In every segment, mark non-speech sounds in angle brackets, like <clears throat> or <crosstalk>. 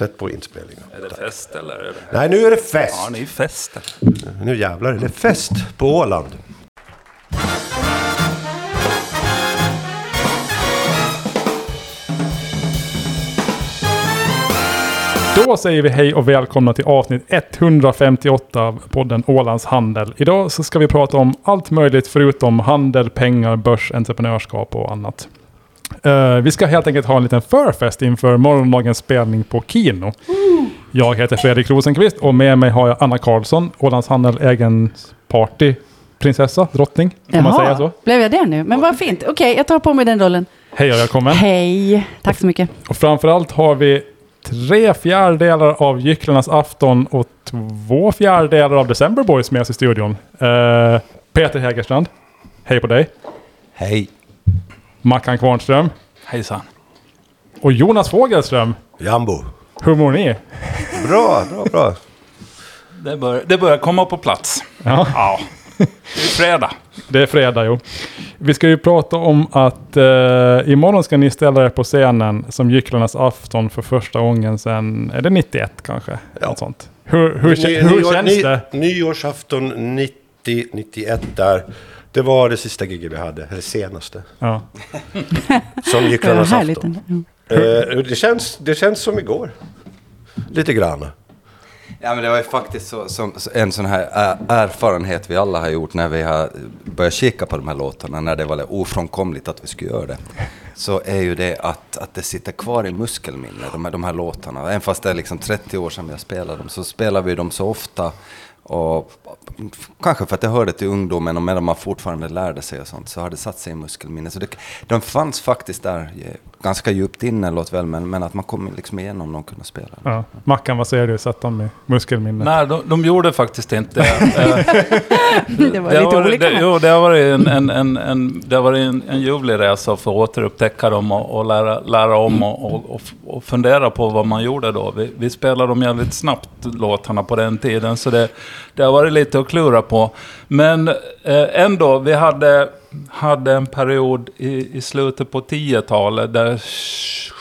Sätt på inspelningen. Är det fest eller? Är det... Nej, nu är det fest! Ja, ni festar. Nu jävlar är det fest på Åland. Då säger vi hej och välkomna till avsnitt 158 av podden Ålands Handel. Idag så ska vi prata om allt möjligt förutom handel, pengar, börs, entreprenörskap och annat. Eh, vi ska helt enkelt ha en liten förfest inför morgondagens spelning på Kino. Jag heter Fredrik Rosenqvist och med mig har jag Anna Karlsson, Ålands Handel egen partyprinsessa, drottning. Kan man säga så? blev jag det nu? Men vad fint. Okej, jag tar på mig den rollen. Hej och välkommen. Hej, tack så mycket. Och framförallt har vi tre fjärdedelar av Gycklarnas afton och två fjärdedelar av December Boys med oss i studion. Eh, Peter Hägerstrand, hej på dig. Hej. Mackan Kvarnström Hejsan. och Jonas Fogelström. Jambo. Hur mår ni? Bra, bra, bra. Det börjar, det börjar komma på plats. Ja, Ja. Det är fredag. det är fredag jo. Vi ska ju prata om att eh, imorgon ska ni ställa er på scenen som Gycklarnas afton för första gången sedan, är det 91 kanske? Ja. Något sånt. Hur, hur, Ny- hur nyår- känns ny- det? Nyårsafton 90, 91 där. Det var det sista giget vi hade, eller senaste. Ja. Som Det var Gycklarnas härligt. afton. ändå. Eh, det, känns, det känns som igår. Lite grann. Ja, men det var ju faktiskt så, som, en sån här erfarenhet vi alla har gjort när vi har börjat kika på de här låtarna, när det var ofrånkomligt att vi skulle göra det. Så är ju det att, att det sitter kvar i muskelminne, de här, de här låtarna. Även fast det är liksom 30 år sedan jag spelade dem, så spelar vi dem så ofta. Och kanske för att det hörde till ungdomen och medan man fortfarande lärde sig och sånt, så har det satt sig i muskelminne. Så det, de fanns faktiskt där eh, ganska djupt inne, låt väl, men, men att man kom liksom igenom dem kunde spela. Ja. Mackan, vad säger du? Satt de med muskelminnet? Nej, de, de gjorde faktiskt inte det. <laughs> Eh, Det var det lite olika. det, jo, det har varit en, en, en, en, det har varit en, en ljuvlig resa för att återupptäcka dem och, och lära, lära om och, och, och, och fundera på vad man gjorde då. Vi, vi spelade dem jävligt snabbt, låtarna på den tiden, så det, det har varit lite att klura på. Men eh, ändå, vi hade, hade en period i, i slutet på 10-talet där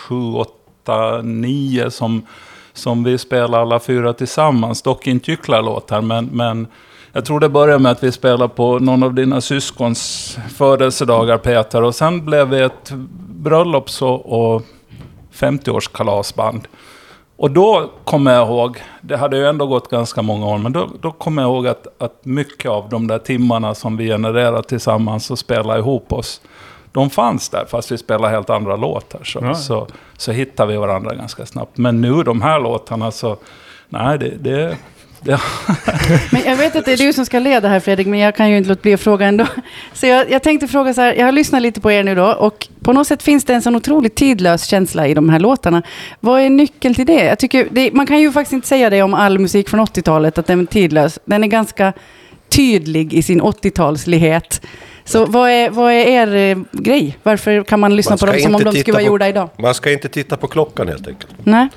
7, 8, 9 som, som vi spelade alla fyra tillsammans. Dock inte gycklarlåtar, men, men jag tror det började med att vi spelade på någon av dina syskons födelsedagar, Peter. Och sen blev vi ett bröllops och, och 50-årskalasband. Och då kommer jag ihåg, det hade ju ändå gått ganska många år, men då, då kommer jag ihåg att, att mycket av de där timmarna som vi genererade tillsammans och spelade ihop oss, de fanns där, fast vi spelade helt andra låtar. Så, Ja. så, så hittade vi varandra ganska snabbt. Men nu, de här låtarna, så... Nej, det... det, det <laughs> Men jag vet att det är du som ska leda här Fredrik, men jag kan ju inte låta bli att fråga ändå. Så jag, jag tänkte fråga så här, jag har lyssnat lite på er nu då och på något sätt finns det en sån otroligt tidlös känsla i de här låtarna. Vad är nyckeln till det? Jag tycker, det, man kan ju faktiskt inte säga det om all musik från 80-talet, att den är tidlös. Den är ganska tydlig i sin 80-talslighet. Så vad är, vad är er eh, grej? Varför kan man lyssna Man på dem som om de skulle vara på- gjorda idag? Man ska inte titta på klockan helt enkelt. Nej?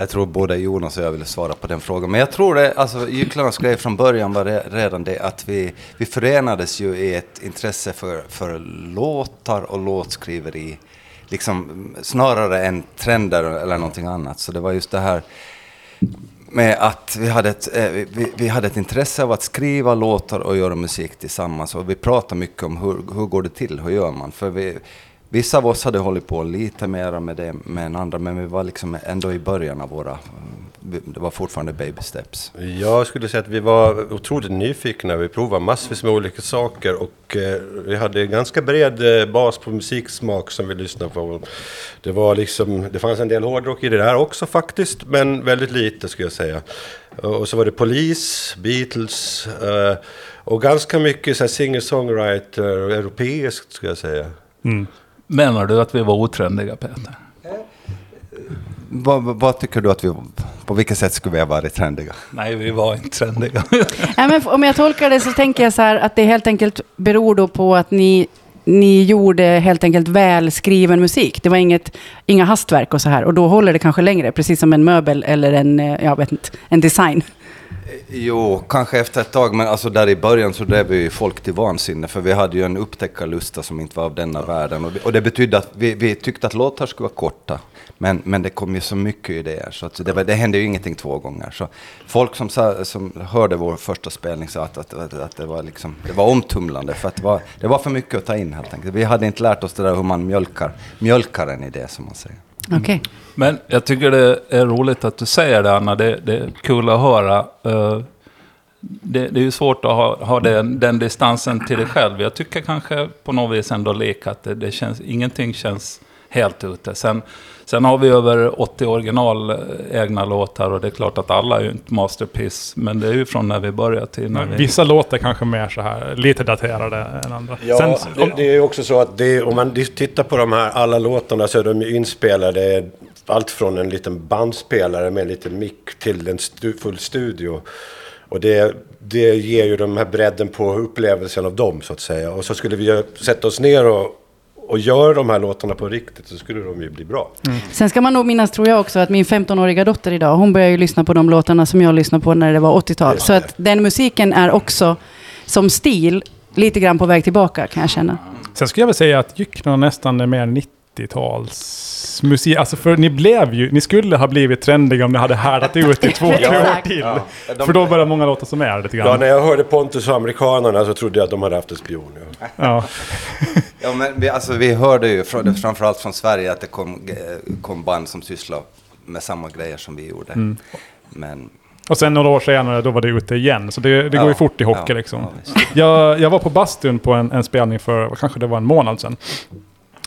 Jag tror både Jonas och jag ville svara på den frågan. Men jag tror det, alltså Gycklarnas grej från början var det, redan det att vi, vi förenades ju i ett intresse för, för låtar och låtskriveri. Liksom snarare än trender eller någonting annat. Så det var just det här med att vi hade, ett, eh, vi, vi hade ett intresse av att skriva låtar och göra musik tillsammans. Och vi pratade mycket om hur, hur går det till, hur gör man? För vi, vissa av oss hade hållit på lite mer med det med en andra, men vi var liksom ändå i början av våra... Det var fortfarande baby steps. Jag skulle säga att vi var otroligt nyfikna. Vi provade massvis med olika saker och eh, vi hade en ganska bred eh, bas på musiksmak som vi lyssnade på. Det, var liksom, det fanns en del hårdrock i det där också faktiskt, men väldigt lite skulle jag säga. Och så var det Police, Beatles eh, och ganska mycket singer-songwriter, europeiskt skulle jag säga. Menar du att vi var otrendiga, Peter? Vad, vad tycker du att vi... På vilket sätt skulle vi ha varit trendiga? Nej, vi var inte trendiga. <laughs> Nej, men om jag tolkar det så tänker jag så här att det helt enkelt beror då på att ni, ni gjorde helt enkelt välskriven musik. Det var inget, inga hastverk och så här. Och då håller det kanske längre, precis som en möbel eller en, eh, jag vet inte, en design. Jo, kanske efter ett tag, men alltså där i början så drev vi ju folk till vansinne, för vi hade ju en upptäckarlusta som inte var av denna världen. Och det, och det betydde att vi, vi tyckte att låtar skulle vara korta. Men, men det kom ju så mycket idéer, så att det, var, det hände ju ingenting två gånger. Så folk som, sa, som hörde vår första spelning sa att, att, att, att det, var liksom, det var omtumlande, för att det var, det var för mycket att ta in helt enkelt. Vi hade inte lärt oss det där hur man mjölkar, mjölkar en idé, som man säger. Okej. Men jag tycker det är roligt att du säger det, Anna. Det, det är kul att höra. Uh, Det, det är ju svårt att ha, ha den, den distansen till dig själv. Jag tycker kanske på något vis ändå lek att det, det känns, ingenting känns helt ute. Sen, sen har vi över 80 original eh, egna låtar och det är klart att alla är ju inte masterpiece. Men det är ju från när vi började till när vi... Vissa låter kanske mer så här, lite daterade än andra. Ja, Sen, det, det är ju också så att det, om man tittar på de här alla låtarna så är de ju inspelade allt från en liten bandspelare med en liten mick till en stu, full studio. Och det, det ger ju de här bredden på upplevelsen av dem så att säga. Och så skulle vi ju sätta oss ner och, och göra de här låtarna på riktigt så skulle de ju bli bra. Sen ska man nog minnas, tror jag också, att min 15-åriga dotter idag, hon börjar ju lyssna på de låtarna som jag lyssnade på när det var 80-tal. Så att den musiken är också, som stil, lite grann på väg tillbaka kan jag känna. sen skulle jag väl säga att Gycklarna nästan är mer 90-tals musik. Alltså för ni blev ju, ni skulle ha blivit trendiga om ni hade härdat ut i två, <laughs> tre år till. För då börjar många låta som är lite Ja, grann. när jag hörde Pontus och amerikanerna så trodde jag att de hade haft en spion. Ja. Ja. <laughs> Ja, men vi, alltså, vi hörde ju från, framförallt från Sverige att det kom, eh, kom band som sysslade med samma grejer som vi gjorde. Mm. Men Och sen några år senare då var det ute igen. Så det, det går ju Ja, fort i hockey ja, liksom. ja. Jag, jag var på bastun på en, en spelning för, kanske det var en månad sedan.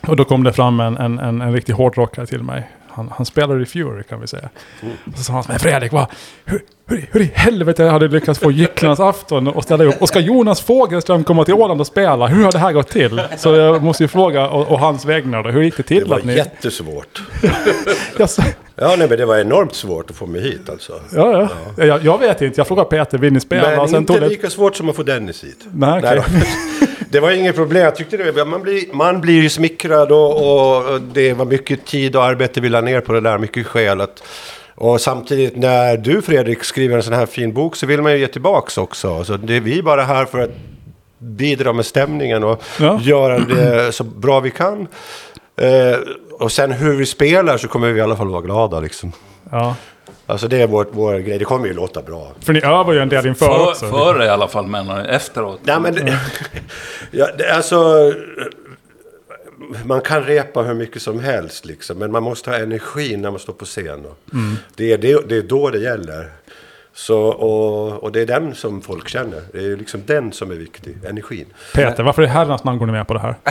Och då kom det fram en, en, en, en riktig hårdrockare till mig. Han, han spelar i Fury kan vi säga. Och så sa han, men Fredrik, vad, hur, hur, hur i helvete hade du lyckats få Gycklarnas afton och ställa upp? Och ska Jonas Fogelström komma till Åland och spela? Hur har det här gått till? Så jag måste ju fråga, och, och hans vägnar då, hur gick det till? Det var att ni, jättesvårt. <laughs> Ja, nej, men det var enormt svårt att få mig hit alltså. ja, ja. Jag, jag vet inte, jag frågade Peter, vill ni spela? Men sen inte tog det... lika svårt som att få Dennis hit. Nej, okej. då. <laughs> det var inget problem. Jag tyckte det, man, blir, man blir ju smickrad och, och, det var mycket tid och arbete vi la ner på det där, mycket skäl. Att, och samtidigt när du Fredrik skriver en sån här fin bok så vill man ju ge tillbaks också. Så det är vi bara här för att bidra med stämningen och Ja. göra det så bra vi kan. Eh, och sen hur vi spelar så kommer vi i alla fall vara glada liksom. Ja. Alltså det är vår, vår grej, det kommer ju låta bra. För ni övar ju en del inför För, också. före i alla fall menar jag, efteråt. Nej, men <laughs> ja, det, alltså, man kan repa hur mycket som helst, liksom, men man måste ha energi när man står på scen. Och Det, är, det, det är då det gäller. Så, och, och det är den som folk känner. Det är liksom den som är viktig, energin. Peter, varför i herrans namn går ni med på det här? <laughs>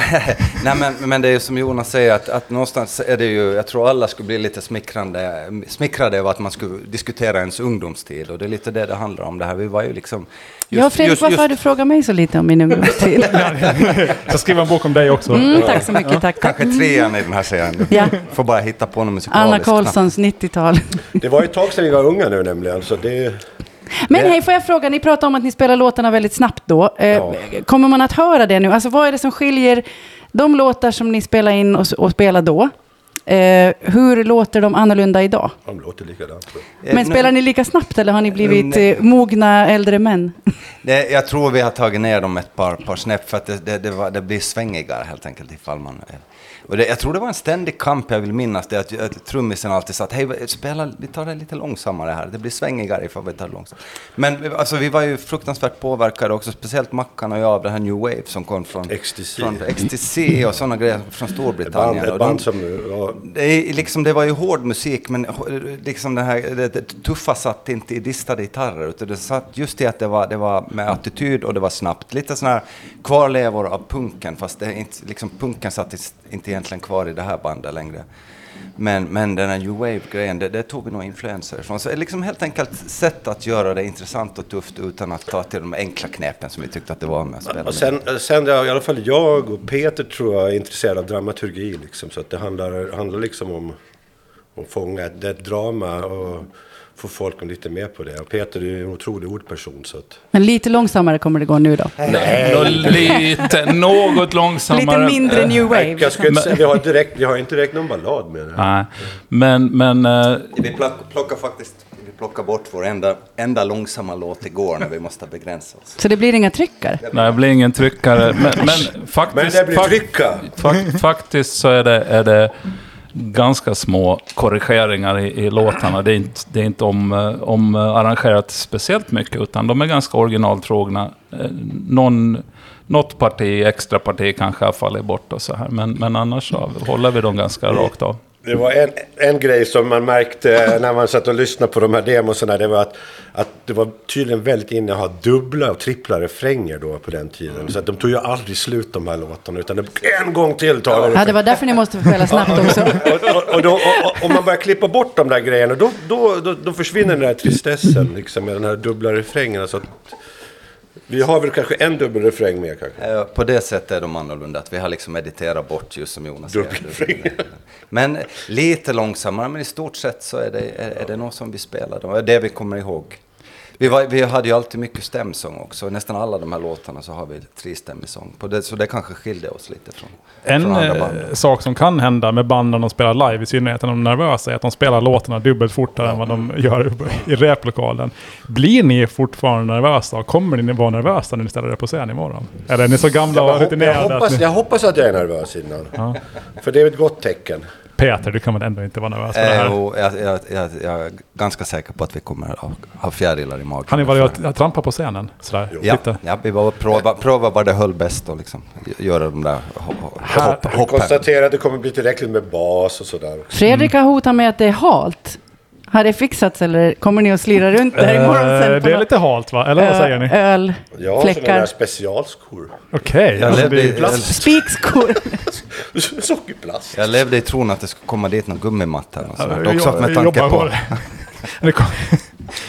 Nej, men, men det är ju som Jonas säger, att, att någonstans är det ju, jag tror alla skulle bli lite smickrande, smickrade över att man skulle diskutera ens ungdomstid. Och det är lite det det handlar om det här. Vi var ju liksom... ja, Fredrik, varför har du frågat mig så lite om min ungdomstid? <laughs> Jag ska skriva en bok om dig också. Mm, tack så mycket, tack. tack. Kanske trean i den här serien. Ja. Får bara hitta på något musikaliskt. Anna Karlssons 90-tal. Det var ju ett tag sedan vi var unga nu nämligen. Så det, Men hej, får jag fråga, ni pratar om att ni spelar låtarna väldigt snabbt då. Eh, Ja. Kommer man att höra det nu? Alltså vad är det som skiljer de låtar som ni spelar in och, och spelar då? Eh, hur låter de annorlunda idag? de låter likadant. Eh, Men spelar ni lika snabbt eller har ni blivit Nej. eh, mogna äldre män? <laughs> Det, jag tror vi har tagit ner dem ett par, par snäpp för att det, det, det, var, det blir svängigare helt enkelt ifall man... Och det, jag tror det var en ständig kamp, jag vill minnas det, att, att trummisen alltid sa att hej, spela, vi tar det lite långsammare här, det blir svängigare ifall vi tar det långsamt. Men alltså, vi var ju fruktansvärt påverkade också, speciellt Mackan och jag, av det här New Wave som kom från Ecstasy. från XTC och sådana grejer från Ett band, Storbritannien. ett band de- som... Ja, det, liksom, det var ju hård musik, men liksom det, här, det, det tuffa satt inte i distade gitarrer, utan det satt just i att det var, det var med attityd och det var snabbt. Lite sådana här kvarlevor av punken, fast det är inte, liksom, punken satt is- inte egentligen kvar i det här bandet längre. Men, men den här new wave-grejen, det, det tog vi nog influenser från. Så det är liksom helt enkelt sätt att göra det intressant och tufft utan att ta till de enkla knepen som vi tyckte att det var med att spela. Och sen, sen är i alla fall jag och Peter tror jag är intresserade av dramaturgi. Liksom, så att det handlar, handlar liksom om att fånga ett, ett drama och få folk lite med på det. Och Peter är ju en otrolig ordperson. Så att, Men lite långsammare kommer det gå nu då. Nå, lite, något långsammare. Lite mindre new wave. jag skulle säga, vi, har direkt, vi har inte direkt någon ballad med det. Nej, men, men eh, Vi plock, plockar faktiskt vi plockar bort vår enda, enda långsamma låt igår när vi måste begränsa oss. Så det blir inga tryckare? nej, det blir ingen tryckare. Men, men faktiskt, Men det blir trycka! fak- faktiskt så är det, är det ganska små korrigeringar i, i låtarna. Det är inte, det är inte om, eh, om eh, arrangerat speciellt mycket, utan de är ganska originaltrogna. Eh, Någon, något parti, extra parti kanske har fallit bort och så här. Men, men annars så håller vi dem ganska rakt av. Det var en, en grej som man märkte när man satt och lyssnade på de här demosarna. Det var att, att det var tydligen väldigt inne att ha dubbla och trippla refränger då på den tiden. Så att de tog ju aldrig slut de här låtarna. Utan det, en gång till tar de Ja, det var därför ni måste spela snabbt också. <laughs> och, och, och, då, och, och om man börjar klippa bort de där grejerna då, då, då, då försvinner den där tristessen liksom, med den här dubbla refrängen. Så att, vi har väl kanske en dubbel refräng mer kanske. Eh, På det sättet är de annorlunda, att vi har liksom mediterat bort just som Jonas säger. Men lite långsammare, men i stort sett så är det, är, är det något som vi spelar. Det är det vi kommer ihåg. Vi, var, vi hade ju alltid mycket stämsång också. I nästan alla de här låtarna så har vi trestämmig sång. På det, så det kanske skilde oss lite från, En från andra eh, band. sak som kan hända med band när de spelar live, i synnerhet när de är nervösa, är att de spelar låtarna dubbelt fortare än vad de gör i replokalen. Blir ni fortfarande nervösa? Och Kommer ni vara nervösa när ni ställer er på scen imorgon? Eller är ni så gamla och Jag, jag, rutinerade? att hoppas, ni- jag hoppas att jag är nervös innan. För det är ett gott tecken. Peter, du kan väl ändå inte vara nervös för det Eh, här? och jag, jag, jag, jag är ganska säker på att vi kommer ha, ha fjärilar i magen. Har ni varit och trampat på scenen? Sådär, Ja, lite? ja, vi var och prova, prova vad det höll bäst och liksom göra de där ho- ho- Här- hopp, Jag hoppen. konstaterar att det kommer bli tillräckligt med bas och sådär. Fredrik har hotat med att det är halt. Har det fixats eller kommer ni att slira runt där imorgon sen? Eh, på det är något lite halt va? Eller vad säger ni? Öl, Jag har sådana där fläckar, specialskor. Okej. Jag alltså, levde, det är i- plast. jag, spikskor. <laughs> Sockerplast. jag levde i tron att det skulle komma dit någon gummimatta. eller något sånt. Ja, Också jag- med jag jobbar på... det. <laughs> Det kom-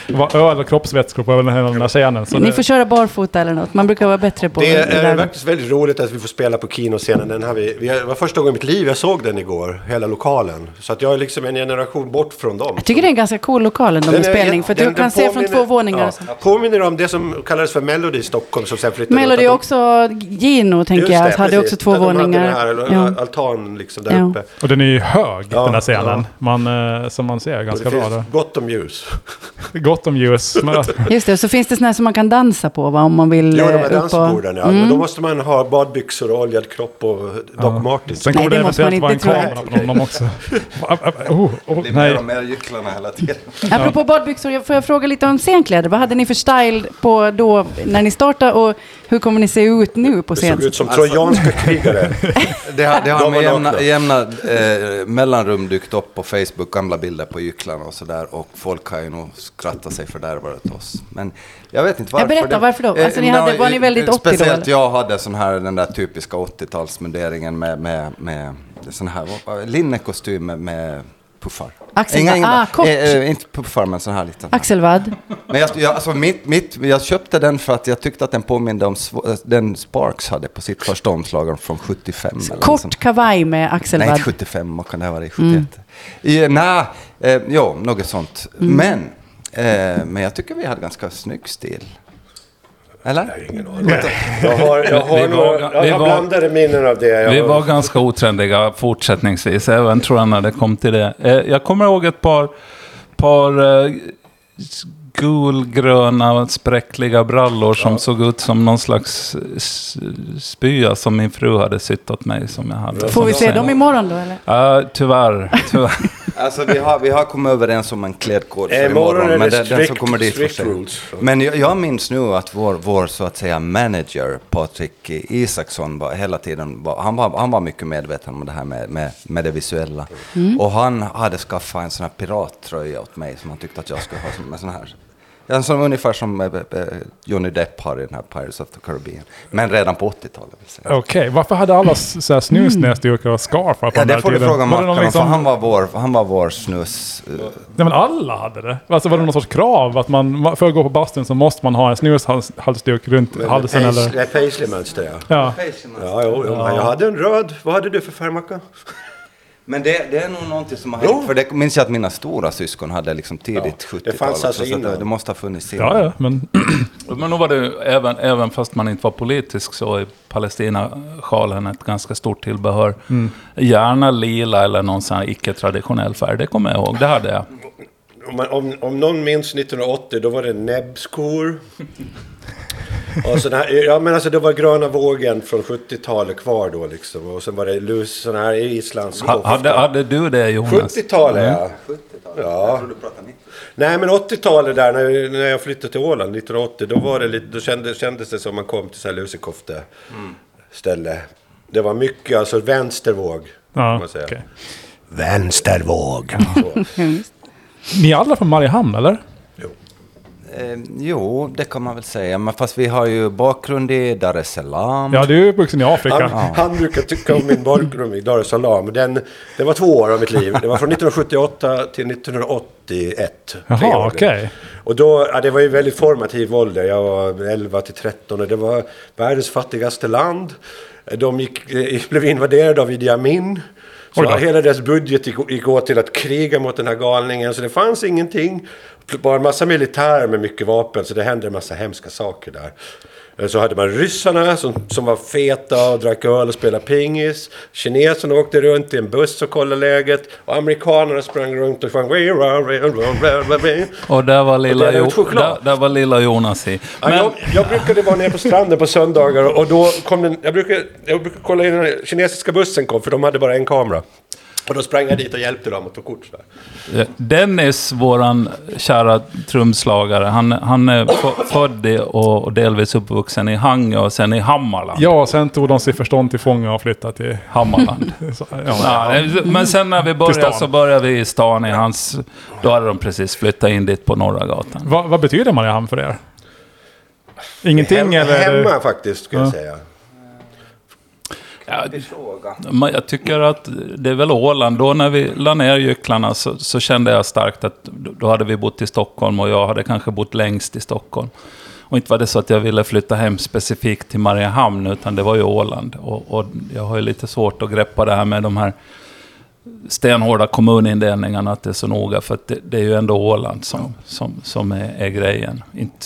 det var öl och kroppsvätskor på den här, här scenen. Så Ni det, får köra barfota eller något. Man brukar vara bättre på Det är där. faktiskt väldigt roligt att vi får spela på kinoscenen. Den har vi, vi, det var första gången i mitt liv jag såg den igår, hela lokalen. Så att jag är liksom en generation bort från dem. Jag tycker det är en ganska cool lokal ändå med är- spelning. För den- du kan den se från två våningar. Ja, påminner om det som kallades för Melody i Stockholm som sen flyttade Melody åt- också, Gino tänker Just jag, det, hade precis. också två de våningar. Den här Ja. altan liksom där Ja. uppe. och den är ju hög, Ja, den här scenen. ja. Man, eh, som man ser ganska det bra. finns Då. gott om ljus. <laughs> Gott om ljus. Just det, och så finns det såna här som man kan dansa på va, om man vill Jo, de eh, här upp och... dansborden ja. Men då måste man ha badbyxor och oljad kropp och Doc Martens. sen Nej, kommer det det måste man eventuellt vara en kamera på dem också. <laughs> oh, oh, blir mer och mer gycklarna hela tiden. <laughs> Apropå badbyxor, får jag fråga lite om scenkläder? Vad hade ni för style på då när ni startade och hur kommer ni se ut nu på Det såg scen? ut som trojanska krigare. Det har, det har De med jämna, jämna eh, mellanrum dykt upp på Facebook, gamla bilder på gycklarna och sådär. Och folk har ju nog skrattat sig fördärvade åt oss. Men jag vet inte varför. berätta, det- varför då? Eh, Alltså, ni hade- var ni väldigt 80 då, Speciellt jag hade sån här, den där typiska 80-talsmunderingen med, med, med sån här linnekostym med, med puffar. Axel- ah, kort. eh, eh, inte puffar, men sån här liten. Axelvadd? Men jag, jag, alltså mitt, mitt, jag köpte den för att jag tyckte att den påminde om den Sparks hade på sitt första omslag från 75. eller något sånt. Kort kavaj med Nej, axelvadd? inte 75, vad kan det ha varit? 71? I, nej, eh, jo, något sånt. Mm. Men, eh, men jag tycker vi hade ganska snygg stil. Eller? Ingen aning. Jag har, jag har, Vi var- några, jag har var- blandade minnen av det. Jag Vi har- var ganska otrendiga fortsättningsvis, även tror jag när det kom till det. Eh, Jag kommer ihåg ett par, par eh, gulgröna spräckliga brallor som såg ut som någon slags s- spya som min fru hade sytt åt mig. Som jag hade Får vi se dem imorgon då eller? Ja, tyvärr. tyvärr. Alltså vi har, vi har kommit överens om en klädkod för Eh, imorgon imorgon, är men det den, den som kommer dit får strict rules. Men jag, jag minns nu att vår, vår så att säga manager, Patrik Isaksson, var hela tiden, var, han, var, han var mycket medveten om det här med, med, med det visuella. Och han hade skaffat en sån här pirattröja åt mig som han tyckte att jag skulle ha som en sån här. Ja, En sån ungefär som eh, eh, Johnny Depp har i den här Pirates of the Caribbean. Men redan på 80-talet vill säga. Okej, varför hade alla så här snusnäsdukar och scarfar på Ja, den det får du tiden? fråga Var det någon Mackan om, liksom- för han var vår, han var vår snus... eh, Nej men alla hade det. Alltså var det någon sorts krav att man, för att gå på bastun så måste man ha en snushalsduk runt Men halsen Paisley- eller... Paisley-mönster ja. Ja. Ja, jo, jo. Jag hade en röd. Vad hade du för färg, Mackan? Men det, det är nog någonting som har Jo. hänt. För det minns jag att mina stora syskon hade liksom tidigt Ja, 70-tal. det fanns alltså så innan. Det, det måste ha funnits innan. Ja, ja, men... <clears throat> Men nog var det ju, även, även fast man inte var politisk så är Palestina-sjalen ett ganska stort tillbehör. Gärna lila eller någon sån här icke-traditionell färg, det kommer jag ihåg. Det hade jag. Om, man, om, om någon minns 1980, då var det näbbskor. <laughs> Och sån här, ja men alltså det var gröna vågen från 70-talet kvar då liksom. Och sen var det lus, sån här islandsk Ha, hade, hade du det Jonas? 70-talet ja. 70-talet? Ja. Jag tror du pratar 90. Nej men 80-talet där när, när jag flyttade till Åland 1980. Då, var det lite, då kändes, kändes det som man kom till så här lusekofte ställe. Det var mycket alltså vänstervåg. kan Ja, man säga. okej. Vänstervåg. <laughs> Ni är alla från Mariehamn, eller? Eh, jo, det kan man väl säga. Men fast vi har ju bakgrund i Dar es Salaam. Ja, du är uppvuxen i Afrika. Han, han brukar tycka om min bakgrund i Dar es Salaam. Den, det var två år av mitt liv. Det var från 1978 till 1981. Tre Jaha, okej. Och då, ja, det var ju väldigt formativ ålder. Jag var 11 till 13 och det var världens fattigaste land. De gick, eh, blev invaderade av Idi Amin. Så hela deras budget gick åt till att kriga mot den här galningen. Så det fanns ingenting. Bara en massa militär med mycket vapen. Så det hände en massa hemska saker där. Eh, Så hade man ryssarna som, som var feta och drack öl och spelade pingis. Kineserna åkte runt i en buss och kollade läget. Och amerikanerna sprang runt och sjöng... Och där var lilla, jo, där, där var lilla Jonas i. Ja, Men, jag, jag brukade vara nere på stranden på söndagar och då kom den... Jag brukade, jag brukade kolla in den kinesiska bussen kom för de hade bara en kamera. Och då sprang jag dit och hjälpte dem att ta kort. Så där. Dennis, våran kära trumslagare, han, han är född och, och delvis uppvuxen i Hangö och sen i Hammarland. Ja, sen tog de sig förstånd till fånga och flyttade till... Hammarland. <laughs> Så, ja. Men sen när vi började så började vi i stan i hans... Då hade de precis flyttat in dit på Norra gatan. Vad, vad betyder Mariehamn för er? Ingenting Hem, eller? hemma faktiskt, skulle jag Ja. säga. Fråga. Jag tycker att det är väl Åland. Då när vi la ner gycklarna så, så kände jag starkt att då hade vi bott i Stockholm och jag hade kanske bott längst i Stockholm. Och inte var det så att jag ville flytta hem specifikt till Mariehamn, utan det var ju Åland. Och, och jag har ju lite svårt att greppa det här med de här stenhårda kommunindelningarna, att det är så noga. För det, det är ju ändå Åland som, som, som är, är grejen, inte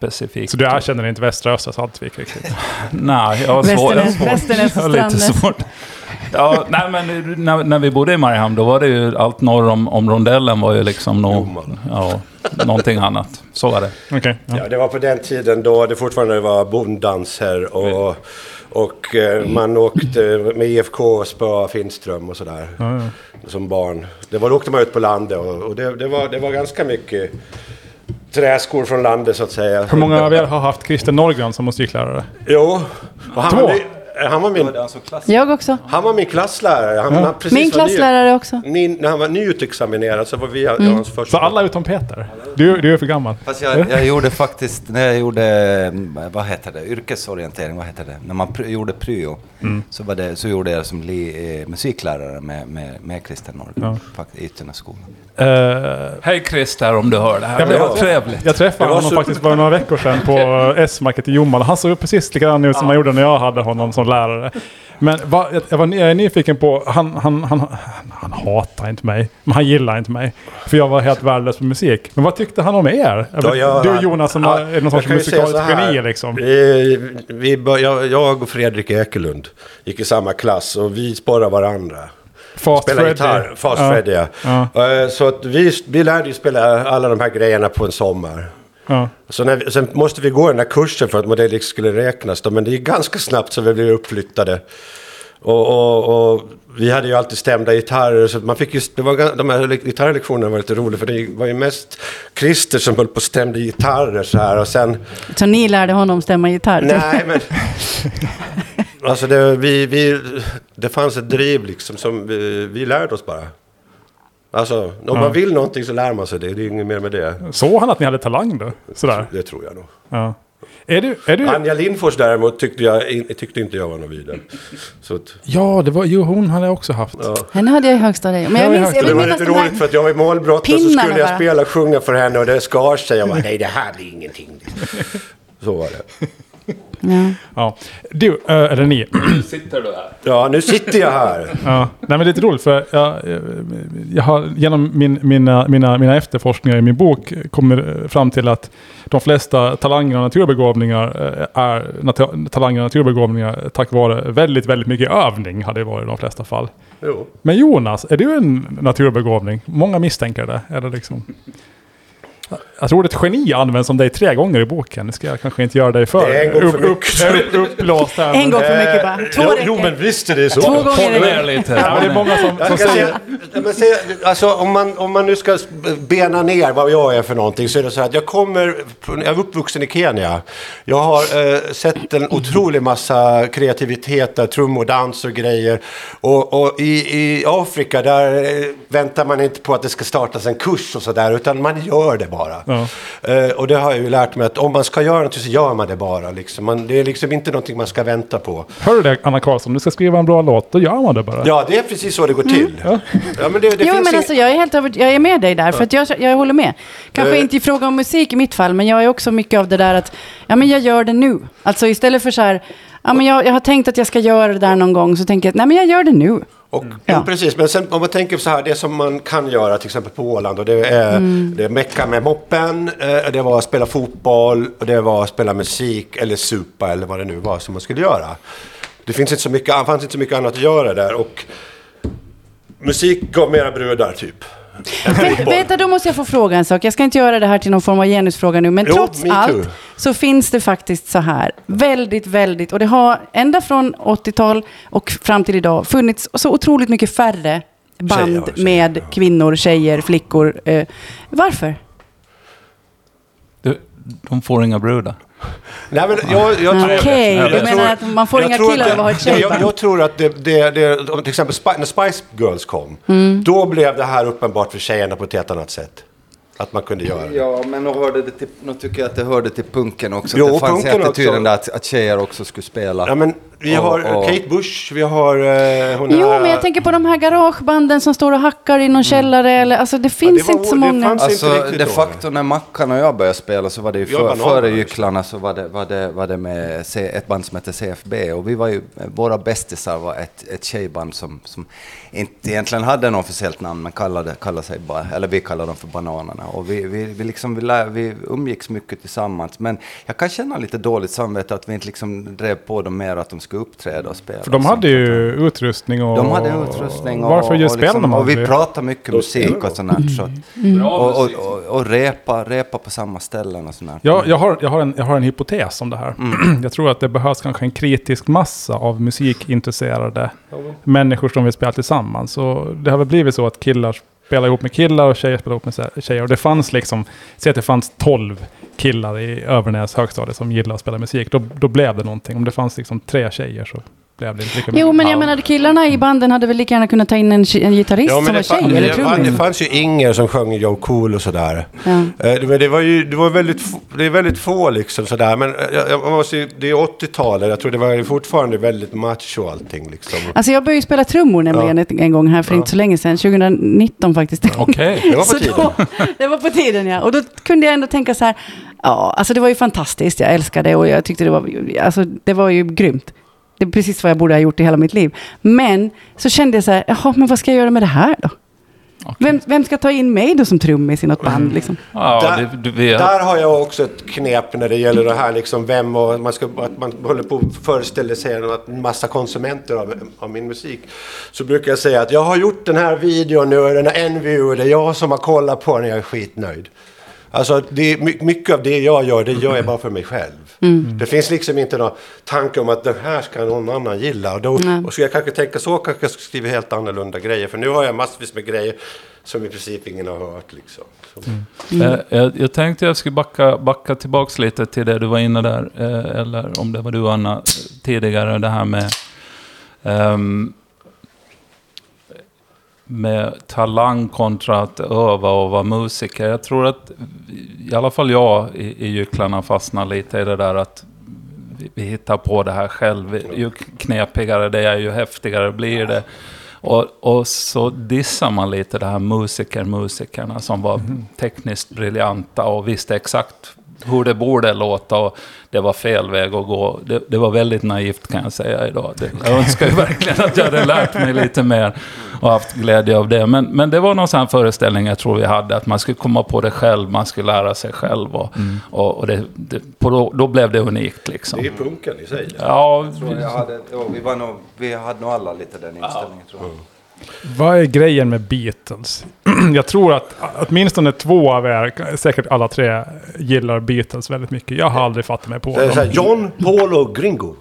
specifikt. Så du erkänner inte västra östra Saltvik riktigt? <laughs> Nej, jag har svårt. Jag har lite svårt. Ja, nej men när, när vi bodde i Mariehamn, då var det ju allt norr om, om rondellen var ju liksom nå, ja, någonting annat. Så var det. Okej. ja. Ja, det var på den tiden då det fortfarande var bonddanser och, och eh, man åkte med IFK och spöa Finström och sådär. Som barn. Det var, då åkte man ut på landet och, och det, det, var, det var ganska mycket träskor från landet så att säga. Hur många av er har haft Christer Norgran som musiklärare? Jo, och han, Två? var, han, var min, alltså. Jag också. han var min klasslärare. Han, han precis Min var ny- klasslärare också. Ny, när han var nyutexaminerad så var vi jag hans första. Så alla utom Peter? Du, du är för gammal? Fast jag, jag gjorde faktiskt, när jag gjorde, eh, vad heter det, yrkesorientering, vad heter det? När man pr- gjorde pryo, så, var det, så gjorde jag som li, eh, musiklärare med, med, med Christer Norgren, faktiskt, i Ytternaskolan. Eh, Hej Christer om du hör det här. Ja, det var jag- trevligt. jag träffade honom faktiskt för några veckor sedan på <laughs> S-market i Jomala. Han såg precis likadan ut som han gjorde när jag hade honom som lärare. Men vad, jag, var, jag är nyfiken på, han, han, han, han hatar inte mig, men han gillar inte mig. För jag var helt värdelös på musik. Men vad tyckte han om er? Ja, jag- du och Jonas som Ja, är någon sorts musikaliskt här. geni liksom. Vi, vi, bör- jag, jag och Fredrik Ekelund gick i samma klass och vi sporrade varandra. Fast Spela Freddy. gitarr, Fast Ja. Freddy ja. Eh, Så att vi, vi lärde ju spela alla de här grejerna på en sommar. Ja. Så när vi, sen måste vi gå den här kursen för att modell skulle räknas. Då, men det gick ganska snabbt så vi blev uppflyttade. Och, och, och vi hade ju alltid stämda gitarrer. Så man fick ju, det var, de här le- gitarrlektionerna var lite roliga. För det var ju mest Christer som höll på och stämde gitarrer så här. Och sen... Så ni lärde honom stämma gitarr? Nej, men... Alltså det, vi, vi, det fanns ett driv liksom som vi, vi lärde oss bara. Alltså, om man vill någonting så lär man sig det. Det är inget mer med det. Såg han att ni hade talang då? Sådär. Det tror jag nog. Ja. Är du... Är du... Anja Lindfors däremot tyckte, jag, tyckte inte jag var någon vidare. Så att, Ja, det var, jo, hon hade jag också haft. ja. Henne hade jag i högstadiet. Men Ja, jag i minns, jag Det var lite roligt för att jag var i målbrott och så skulle jag bara. spela och sjunga för henne och det skar sig. Jag bara, nej det här blir ingenting. Så var det. Ja. Ja. Du, eh, eller ni. Sitter du här? Ja, nu sitter jag här. <laughs> Ja, nej men det är lite roligt för jag, eh, jag har genom min, mina, mina, mina efterforskningar i min bok kommit fram till att de flesta talanger och naturbegåvningar eh, är nat- talanger och naturbegåvningar tack vare väldigt, väldigt mycket övning hade det varit i de flesta fall. Jo. Men Jonas, är du en naturbegåvning? Många misstänker det. Eller liksom. Jag tror ordet geni används om dig tre gånger i boken. Det ska jag kanske inte göra dig för. Det är en gång för upp, upp, upp. En gång för mycket bara. Två jo, jo, men visst är det så. Två gånger är det. lite. Ja, det är många som, som säger... säga, men säga, alltså, om, man, om man nu ska bena ner vad jag är för någonting så är det så här att jag kommer, jag är uppvuxen i Kenya. Jag har eh, sett en otrolig massa kreativitet där, trummor, dans och grejer. Och, och i, i Afrika där eh, väntar man inte på att det ska startas en kurs och sådär utan man gör det bara. Ja. Eh, och det har jag ju lärt mig att om man ska göra någonting så gör man det bara. Liksom. Man, det är liksom inte någonting man ska vänta på. Hör du det Anna Karlsson? Du ska skriva en bra låt, då gör man det bara. Ja, det är precis så det går till. Ja. men det, det Jo, finns men ing- alltså, jag är helt över, jag är med dig där, för att jag, jag håller med. Kanske Eh. inte i fråga om musik i mitt fall, men jag är också mycket av det där att, ja men jag gör det nu. Alltså istället för så här, ja men jag, jag har tänkt att jag ska göra det där någon gång, så tänker jag, nej men jag gör det nu. Och, Ja. Jo, precis. Men sen om man tänker så här, det som man kan göra till exempel på Åland och det är, Mm. det är mecka med moppen, eh, det var att spela fotboll, och det var att spela musik eller supa eller vad det nu var som man skulle göra. Det finns inte så mycket, fanns inte så mycket annat att göra där och musik gav mera brudar typ. Men, vänta, då måste jag få fråga en sak. Jag ska inte göra det här till någon form av genusfråga nu, men Jo, trots allt så finns det faktiskt så här, väldigt, väldigt, och det har ända från 80-tal och fram till idag funnits så otroligt mycket färre band Tjejer, tjejer, med kvinnor, tjejer, flickor. Eh, varför? Du, de får inga brudar. Nej, men jag, jag tror... Okej, jag du tror- menar att man får inga killar att av att ha ett tjejband? jag tror att det, det, det om till exempel när Spice Girls kom, Mm. då blev det här uppenbart för tjejerna på ett helt annat sätt. Att man kunde göra det. Ja, men nu, hörde det till, nu tycker jag att det hörde till punken också. Jo, det fanns punken attityden också. där att, att tjejer också skulle spela. Ja, men vi Och- har och- Kate Bush, vi har... eh, hon Jo, men jag tänker på de här garagebanden som står och hackar i någon källare. Eller, alltså, det finns var- inte så det många. fanns- inte Alltså riktigt de då. facto när Mackan och jag började spela så var det ju Ja, för, före. Gycklarna så var det, var det, var det med C, ett band som hette CFB och vi var ju, våra bästisar var ett, ett tjejband som, som inte egentligen hade något officiellt namn men kallade, kallade sig bara, eller vi kallade dem för Bananerna och vi, vi, vi, liksom, vi, lär, vi umgicks mycket tillsammans men jag kan känna lite dåligt samvete att vi inte liksom drev på dem mer att de skulle uppträda och spela. För de hade ju utrustning och... De hade utrustning och, Varför just och, liksom, och vi pratade mycket musik och sånt här, så att, Mm. och, och, och, och repa, repa på samma ställen och sånt där. Jag, jag, har, jag, har en, jag har en hypotes om det här. Mm. <clears throat> Jag tror att det behövs kanske en kritisk massa av musikintresserade människor som vill spela tillsammans. Och det har väl blivit så att killar spelar ihop med killar och tjejer spelar ihop med tjejer. Och det fanns liksom, säg att det fanns 12 killar i Övernäs högstadie som gillade att spela musik. Då, då blev det någonting. Om det fanns liksom tre tjejer så blev det inte lika Jo, men jag Ja. menar killarna i banden hade väl lika gärna kunnat ta in en, en gitarrist som var tjej eller det, fann, det fanns ju Inger som sjöng Joe Cool och sådär. Ja. Eh, det- Men det var ju det var väldigt, få- det är väldigt få liksom sådär. Men eh, jag, jag måste, det är 80-talet, jag tror det var fortfarande väldigt macho allting liksom. Alltså jag började ju spela trummor nämligen ett, en gång här för inte så länge sedan, 2019 faktiskt. Okej. <laughs> Det var på tiden. Då, <laughs> det var på tiden ja. Och då kunde jag ändå tänka så här, ja, alltså det var ju fantastiskt, jag älskade det och jag tyckte det var, alltså det var ju grymt. Det är precis vad jag borde ha gjort i hela mitt liv. Men så kände jag så här, jaha, men vad ska jag göra med det här då? Vem, vem ska ta in mig då som trummis i något band liksom? Ja, Där, det, vi, där har jag också ett knep när det gäller det här liksom vem och man ska, att man håller på att föreställa sig att en massa konsumenter av, av min musik. Så brukar jag säga att jag har gjort den här videon nu och den har en view och det är jag som har kollat på den och jag är skitnöjd. Alltså det mycket av det jag gör, det gör jag bara för mig själv. Det finns liksom inte någon tanke om att den här ska någon annan gilla. Och då och ska jag kanske tänka så kanske jag ska skriva helt annorlunda grejer. För nu har jag massvis med grejer som i princip ingen har hört liksom. Så. Eh, jag, jag tänkte jag skulle backa, backa tillbaks lite till det du var inne där, eh, eller om det var du Anna, tidigare, det här med ehm, med talang kontra att öva och vara musiker. Jag tror att i alla fall jag i, i Gycklarna fastnar lite i det där att vi, vi hittar på det här själv. Ju knepigare det är, ju häftigare blir det. Och, och så dissar man lite det här musiker-musikerna som var tekniskt briljanta och visste exakt hur det borde låta och det var fel väg att gå. Det, det var väldigt naivt kan jag säga idag. Det, jag önskar ju verkligen att jag hade lärt mig lite mer och haft glädje av det. Men, men det var någon sån föreställning jag tror vi hade, att man skulle komma på det själv, man skulle lära sig själv. Och, och, och det, det, på då, då blev det unikt liksom. Det är punken i sig. Ja, Jag tror jag hade, ja, vi, var nog, vi hade nog alla lite den inställningen tror jag. Vad är grejen med Beatles? <clears throat> Jag tror att åtminstone två av er, säkert alla tre, gillar Beatles väldigt mycket. Jag har aldrig fattat mig på Det är så här, dem. John, Paul och Gringo.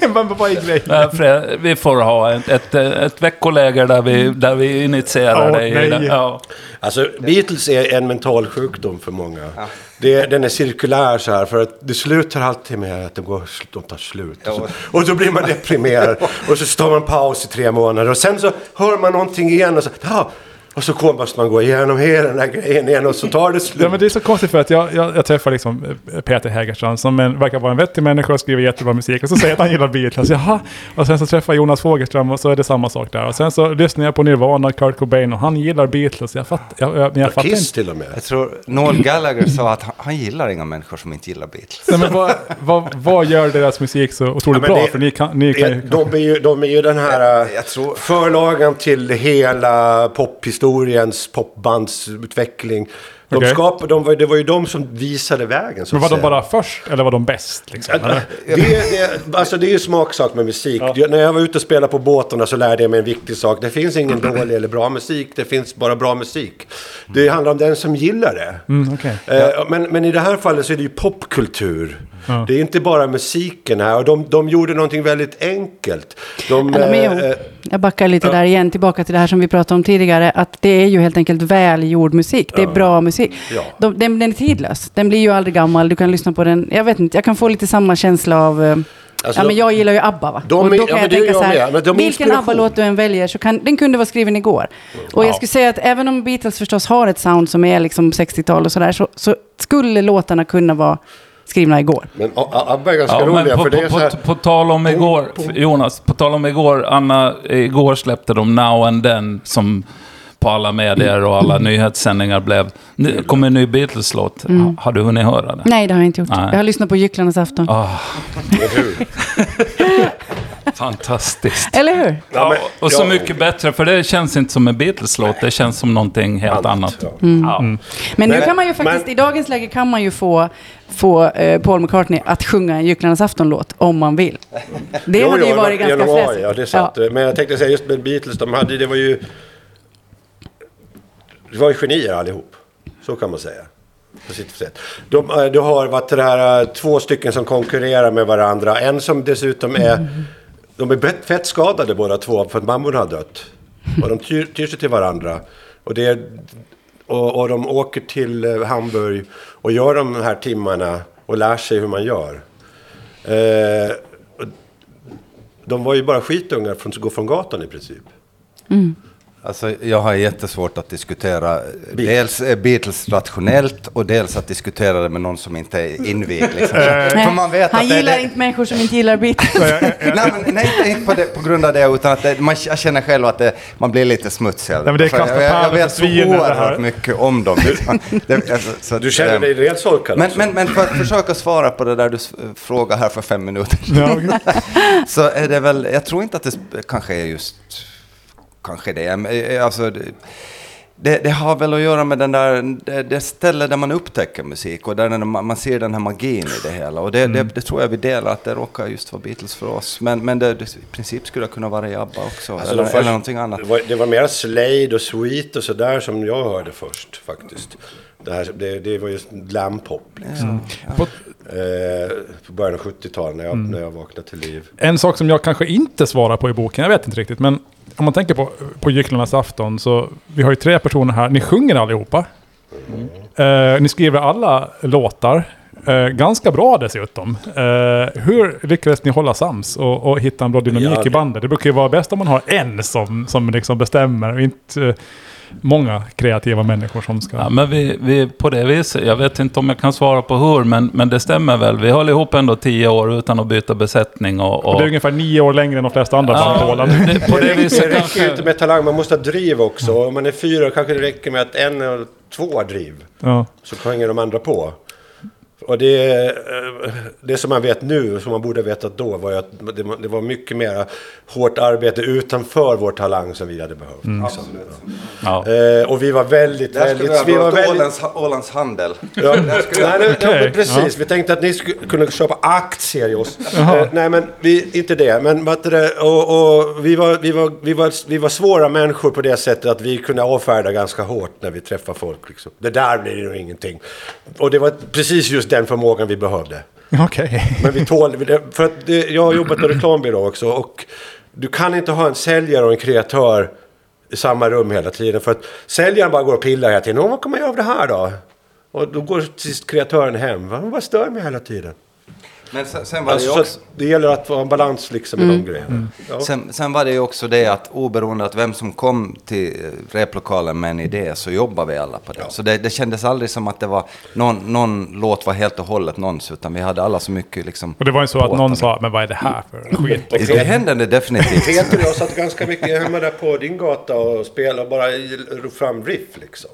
<laughs> Men vad är grejen? Nej, Fred, vi får ha ett, ett, ett veckoläger där vi, där vi initierar Åh, dig. Ja. Alltså, Beatles är en mental sjukdom för många. Det, den är cirkulär så här, för att det slutar alltid med att de, går, de tar slut. Och, så, och då blir man deprimerad. <laughs> och så står man paus i tre månader. Och sen så hör man någonting igen och så, ja, och så kommer måste man gå igenom hela den här grejen igen och så tar det slut. Ja, men det är så konstigt för att jag, jag, jag träffar liksom eh, Peter Hägerstrand som en, verkar vara en vettig människa och skriver jättebra musik. Och så säger att han gillar Beatles. Jaha. Och sen så träffar jag Jonas Fogelström och så är det samma sak där. Och sen så lyssnar jag på Nirvana, Kurt Cobain och han gillar Beatles. Jag fattar, jag, jag, men jag fattar Kiss inte. till och med. Jag tror Noel Gallagher sa att han, han gillar inga människor som inte gillar Beatles. Nej, men vad, vad, vad gör deras musik så otroligt Ja, bra? det- För ni kan, ni kan ju... De är, ju, de är ju den här Jag- jag tror- förlagan till hela pophistoriens popbandsutveckling. De Okej. skapade, de, var- det var ju de som visade vägen. Men var de bara först eller var de bäst? Liksom? Det, det, alltså det är ju smaksak med musik. Det- När jag var ute och spelade på båtarna så lärde jag mig en viktig sak. Det finns ingen <clears throat> dålig eller bra musik. Det finns bara bra musik. Det handlar om den som gillar det. Mm, okej. Eh, men, men i det här fallet så är det ju popkultur. Ja. Det är inte bara musiken här. Och de, de gjorde någonting väldigt enkelt. De, Alla med eh, ihop. Jag backar lite där igen, tillbaka till det här som vi pratade om tidigare. Att det är ju helt enkelt välgjord musik. Det är bra musik. Ja. De, den, den är tidlös. Den blir ju aldrig gammal. Du kan lyssna på den. Jag vet inte, jag kan få lite samma känsla av... eh, Alltså, ja, men jag gillar ju ABBA va? de och är- då ja, kan men jag tänka så jag här, med. De är vilken. ABBA-låt du än väljer så kan den kunde vara skriven igår. Och jag skulle säga att även om Beatles förstås har ett sound som är liksom 60-tal och sådär, så, så skulle låtarna kunna vara skrivna igår. Men ABBA är ganska Ja, roliga. på, för det är på, så här, på, på tal om igår, Jonas, på tal om igår, Anna, igår släppte de Now and Then som på alla medier och alla nyhetssändningar blev. Nu kom en ny Beatles-låt. Ha- Har du hunnit höra det? Nej, det har jag inte gjort. Nej. Jag har lyssnat på Gycklarnas afton. Ah, hur? <laughs> <laughs> fantastiskt. Eller hur? Ja, men- och så ja. mycket bättre, för det känns inte som en Beatles-låt. Det känns som någonting helt annat. ja. Ja. Men nu kan man ju faktiskt, men- i dagens läge kan man ju få, få eh, Paul McCartney att sjunga en Gycklarnas afton-låt om man vill. Det Jo, hade ju jo, varit ganska januari, fräsigt. Ja, det är sant. Men jag tänkte säga just med Beatles, de hade, det var ju... Det var ju genier allihop. Så kan man säga. På sitt sätt. De, eh, du har varit det här, eh, två stycken som konkurrerar med varandra. En som dessutom är... De är fett skadade båda två för att mammorna har dött. Och de tyr, tyr sig till varandra. Och, det är, och, och de åker till eh, Hamburg och gör de här timmarna och lär sig hur man gör. Eh, de var ju bara skitungar från att gå från gatan i princip. Mm. Alltså, jag har jättesvårt att diskutera dels eh, Beatles rationellt och dels att diskutera det med någon som inte är invigd. Liksom. Vet Han det, gillar det, inte människor som inte gillar Beatles. <laughs> Nej, men, nej inte- på, det, på grund av det, utan att det, man, jag känner själv att det, man blir lite smutsig. men det är jag, jag, jag vet så oerhört mycket om dem. liksom. <laughs> det, alltså, så, Du känner eh, dig rejält solkad men, men, men för att försöka svara på det där du frågade här för fem minuter <laughs> så är det väl, jag tror inte att det kanske är just, kanske det, men, eh, alltså, det, det, har väl att göra med den där, det, det ställe där man upptäcker musik och där den- man, man ser den här magin i det hela. Och det, det, det tror jag vi delar, att det råkar just vara Beatles för oss. Men, men det, det, i princip skulle det kunna vara ABBA också, Alltså, eller, först- eller någonting annat. Det var, det var mer Slade och Sweet och sådär som jag hörde först faktiskt. Det, här, det, det var just glampop liksom. På, Eh, på början av 70-talet när jag, när jag vaknade till liv. En sak som jag kanske inte svarar på i boken, jag vet inte riktigt, men om man tänker på, på Gycklarnas afton så vi har ju tre personer här, ni sjunger allihopa. Eh, ni skriver alla låtar, eh, ganska bra dessutom. Eh, hur lyckades ni hålla sams och, och hitta en bra dynamik Ja, i det- bandet? Det brukar ju vara bäst om man har en som, som liksom bestämmer inte många kreativa människor som ska... Ja, men vi, vi, på det viset, jag vet inte om jag kan svara på hur, men, men det stämmer väl. Vi höll ihop ändå tio år utan att byta besättning. Och, Och och, det är ungefär nio år längre än de flesta andra band på ja, Åland. det, på det Det viset räcker ju kanske... inte med talang, man måste ha driv också. Om man är fyra kanske det räcker med att en eller två har driv. Ja. Så hänger de andra på. Och det, eh, det som man vet nu, som man borde ha vetat då, var ju att det, var- det var mycket mer hårt arbete utanför vår talang som vi hade behövt. liksom. Ja. Eh, och vi var väldigt, väldigt... vi Vi var väldigt Ålands, Ålands handel. Ja, nej, nej, ja, men precis. Vi tänkte att ni skulle kunna köpa aktier i oss. Eh, nej, men vi, inte det. Men och, och vi, var, vi, var, vi, var, vi var svåra människor på det sättet att vi kunde avfärda ganska hårt när vi träffade folk. Liksom. Det där blir nog ingenting. Och det var precis just den förmågan vi behövde. Okej. Men vi tål. För att det, jag har jobbat på reklambyrå också. Och du kan inte ha en säljare och en kreatör i samma rum hela tiden. För att säljaren bara går och pillar hela tiden. "Åh, Vad kan man göra av det här då? Och då går till sist kreatören hem. Va? Vad stör mig hela tiden? Men sen, sen var det Alltså, så också... det gäller att få en balans liksom i de grejerna. Ja. Sen, sen var det ju också det att oberoende av vem som kom till replokalen med en idé så jobbade vi alla på det. Så det, det kändes aldrig som att det var någon, någon låt var helt och hållet någons utan vi hade alla så mycket liksom... Och det var ju så att någon sa, men vad är det här för skit? Det, det hände det definitivt. <laughs> Peter och jag satt ganska mycket hemma där på din gata och spelade och bara ro fram riff liksom.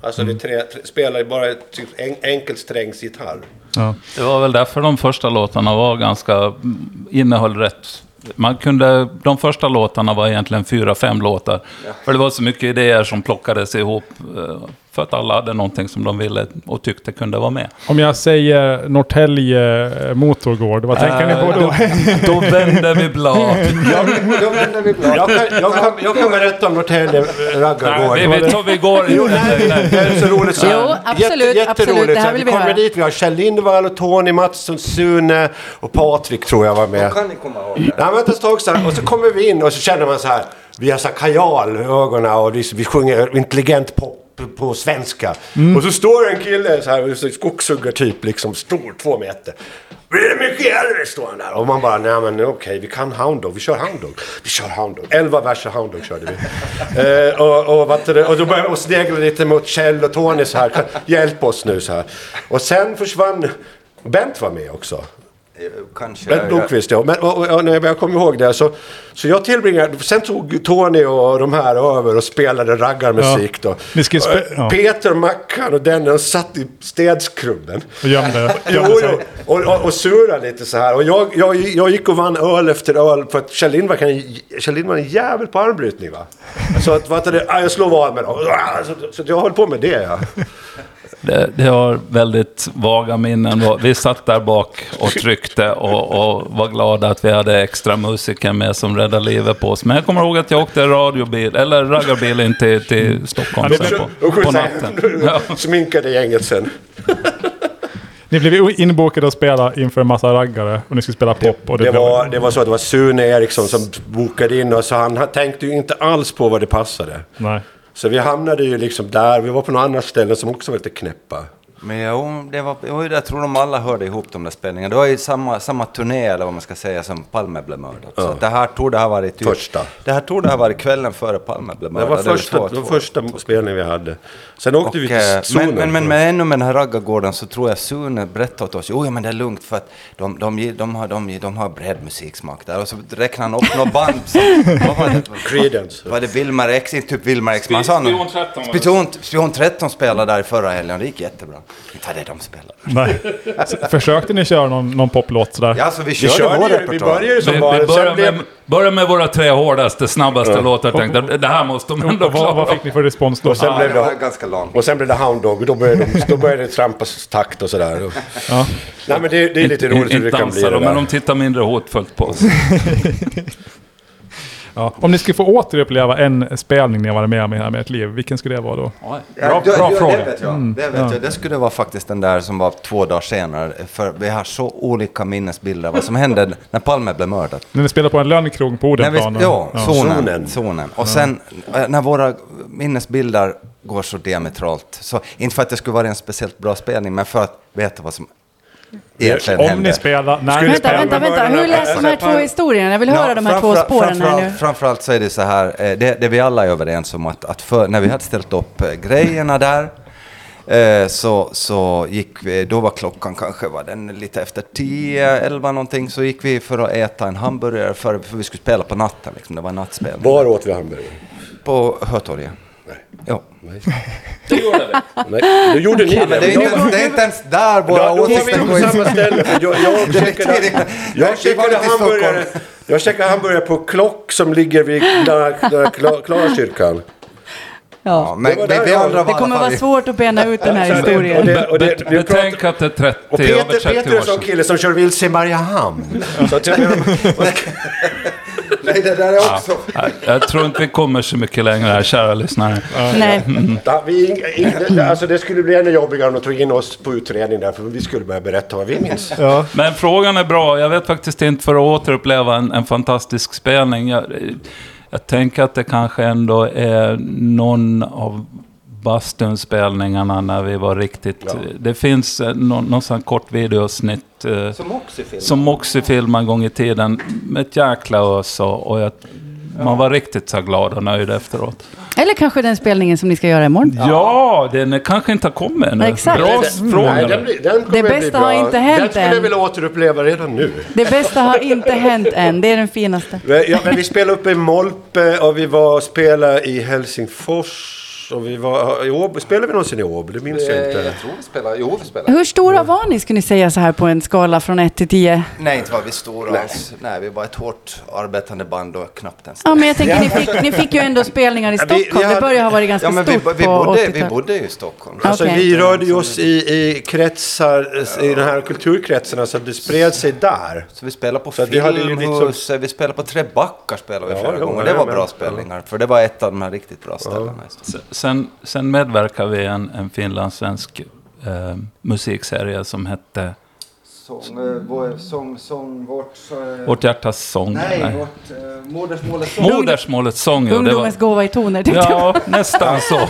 Alltså vi tre, tre, spelade bara typ en, enkelsträngsgitarr. Ja. Det var väl därför de första låtarna var ganska... innehöll rätt... Man kunde, de första låtarna var egentligen fyra, fem låtar. För det var så mycket idéer som plockades ihop. Eh, För att alla hade någonting som de ville och tyckte kunde vara med. Om jag säger Norrtälje eh, Motorgård, vad tänker ni på då? <laughs> Då vänder vi blad. Jag kan, jag kan, jag kan berätta om Norrtälje raggargård. Nej, vi, vi, tar- vi går... Jo, nej, det är så roligt. Så Jo, absolut, absolut. Det här vill vi vi kommer höra. dit, vi har Kjell Lindvall och Tony Mattsson, Sune och Patrik tror jag var med. kan ni komma ihåg Nej, men vänta ett tag och så kommer vi in och så känner man så här. Vi har så här kajal i ögonen och vi, vi sjunger intelligent pop på svenska. Och så står en kille så här, så skogshuggare typ, liksom stor, två meter. Mycket äldre står han där. Och man bara, nej men okej, vi kan Hound Dog, vi kör Hound Dog. Vi kör Hound Dog. Elva verser Hound Dog körde vi. <laughs> eh, och, och, vad det, och då började jag snegla lite mot Kjell och Tony så här. Hjälp oss nu så här. Och sen försvann, Bent var med också. Kanske... Bent Blomqvist, ja. Men, och, och, och, när jag kommer ihåg det så, så jag tillbringade, sen tog Tony och de här över och spelade raggarmusik då. Ni ska spe- Och, ja. Peter, Mackan och den satt i städskrubben. Och gömde, <laughs> Jo, gömde sig. Och, och, och surrade lite så här. Och jag, jag, jag gick och vann öl efter öl för att Kjell Lindvall kan, Kjell Lindvall är en jävel på armbrytning va. Så att, vad det, jag slår vad med dem. Så, så jag höll på med det ja. Det, det har väldigt vaga minnen. Vi satt där bak och tryckte och, och var glada att vi hade extra musiker med som räddade livet på oss. Men jag kommer ihåg att jag åkte radiobil, eller raggarbil in till, till Stockholm sen på, på natten. <laughs> Ja. Sminkade gänget sen. Ni blev inbokade att spela inför en massa raggare och ni skulle spela pop. Och det, Det var, det var så att det var Sune Eriksson som bokade in oss. Så han han tänkte ju inte alls på vad det passade. Nej. Så vi hamnade ju liksom där. Vi var på några andra ställen som också var lite knäppa. Men jo, det var, jag tror de alla hörde ihop de där spelningarna. Det var ju samma, samma turné, eller vad man ska säga, som Palme blev mördad. Så det här torde ha varit... Typ, Första. Det här torde ha varit kvällen före Palme blev Det mördad. var eller första, två- det var två- första spelningen vi hade. Sen åkte Och, vi eh, till zonen. men, men, men, men ännu med den här raggargården så tror jag Sune berättade åt oss, jo ja, men det är lugnt för att de, de, de, de, har, de, de har bred musiksmak där. Och så räknade han upp några band som, vad var det? Creedence. Var det Wilmar X? Typ Wilmar X, Spion 13 var det. Spion, Spion 13 spelade där förra helgen, det gick jättebra. Inte var det de spelade. Nej. Så Försökte ni köra någon, någon poplåt sådär? Ja, så vi Vi, körde vår körde, ju- vi repertoar. började ju som Vi, bara... vi blev- med, börjar med våra tre hårdaste, snabbaste låtar. Jag tänkte, det här måste de ändå Och vad, vad klara. fick ni för respons då? Och sen Ja, blev det var det... ganska långt. Och sen blev det Hound Dog och då började, de, då började det trampas takt och sådär. Ja. Nej men det, det är lite roligt hur det Inte kan bli dansar det de, men de tittar mindre hotfullt på oss. <laughs> Ja. Om ni skulle få återuppleva en spelning ni har varit med om i hela ert liv, vilken skulle det vara då? Ja, Bra- ja, bra ja, fråga. Det, vet jag. det, vet ja. jag. det skulle vara faktiskt den där som var två dagar senare. För vi har så olika minnesbilder av vad som hände när Palme blev mördad. När ni spelade på en lönnkrog på Odenplan? ja, zonen. Zonen. zonen. Och sen eh, när våra minnesbilder går så diametralt. Så, inte för att det skulle vara en speciellt bra spelning, men för att veta vad som egentligen Om hände. ni spelar... När ni Vänta, spelar... vänta, vänta. Hur läser de här två historierna? Jag vill höra de här två spåren här framförallt- nu. Framförallt så är det så här, eh, det, det vi alla är överens om att, att för, när vi hade ställt upp eh, grejerna där eh, så, så gick vi, då var klockan kanske var den lite efter 10, 11 någonting, så gick vi för att äta en hamburgare för, för vi skulle spela på natten, liksom. det var nattspel. Var åt vi hamburgare? På Hötorget. Ja. Det gjorde vi. Nej, det gjorde ni Ja, men det, är inte, det är inte ens där våra Ja, då var vi åsikter på går samma isär. ställe. För jag, jag <laughs> checkade, checkade hamburgare, jag checkade hamburgare på Klock som ligger vid Klarakyrkan. Ja, men Det Det i alla kommer vara svårt att bena ut den här det- och historien. det- och det- Bet- vi pratar- Betänk att det är 30, Och över Peter, 30 Peter är en sån kille som kör vilse i Mariehamn. <laughs> Nej, det där är också... Nej, Jag tror inte vi kommer så mycket längre här, kära lyssnare. Nej. Ja, vi, in- alltså det skulle bli ännu jobbigare om de tog in oss på utredning där, för vi skulle börja berätta vad vi minns. Ja. Men frågan är bra. Jag vet faktiskt inte för att återuppleva en, en fantastisk spelning. Jag, jag tänker att det kanske ändå är någon av Bastunspelningarna när vi var riktigt... Det finns eh, någon, någon sån kort videosnitt eh, Som också film. som filmade en gång i tiden med ett jäkla ös och, och jag, man var riktigt så glad och nöjd efteråt. Eller kanske den spelningen som ni ska göra imorgon. Ja, den är kanske inte har kommit ännu. Exakt. Bra Nej, fråga. den, blir- den kommer Det bästa bra. har inte hänt Den skulle jag än. vilja återuppleva redan nu. Det bästa har inte hänt än. Det är den finaste. Ja, men vi spelade uppe i Molpe och vi var och spelade i Helsingfors. Och vi var i Åby. Spelade vi någonsin i Åby? Det minns jag Eh, inte. Jag tror vi spelar. Jo, vi spelar. Hur stora var ni, skulle ni säga så här på en skala från 1 till 10? Nej, inte var vi stora alls. Nej, vi var ett hårt arbetande band och knappt ens Ja, men jag tänker, ni fick, ni fick ju ändå spelningar i Ja, vi- vi Stockholm. Det hade- börjar ha varit ganska Ja, men vi, stort vi, på bodde, vi 80-talet. bodde ju i Stockholm. Alltså Okej. vi rörde oss i, i kretsar, i de här kulturkretsarna så att det spred sig där. Så vi spelade på vi hade Filmhuset, liksom- vi spelade på Tre backar spelade vi Ja, flera jo, gånger. ja, Det var bra spelningar, för det var ett av de här riktigt bra ställena. Stockholm. Sen, sen medverkade vi i en, en finlandssvensk eh, musikserie som hette Sång, eh, vår, sång, sång, vårt... eh, Vårt hjärtas sång. Nej, vårt eh, modersmålets sång. Modersmålets sång. ja, det Ungdomens gåva i toner, tänkte jag. Ja, nästan så. <laughs>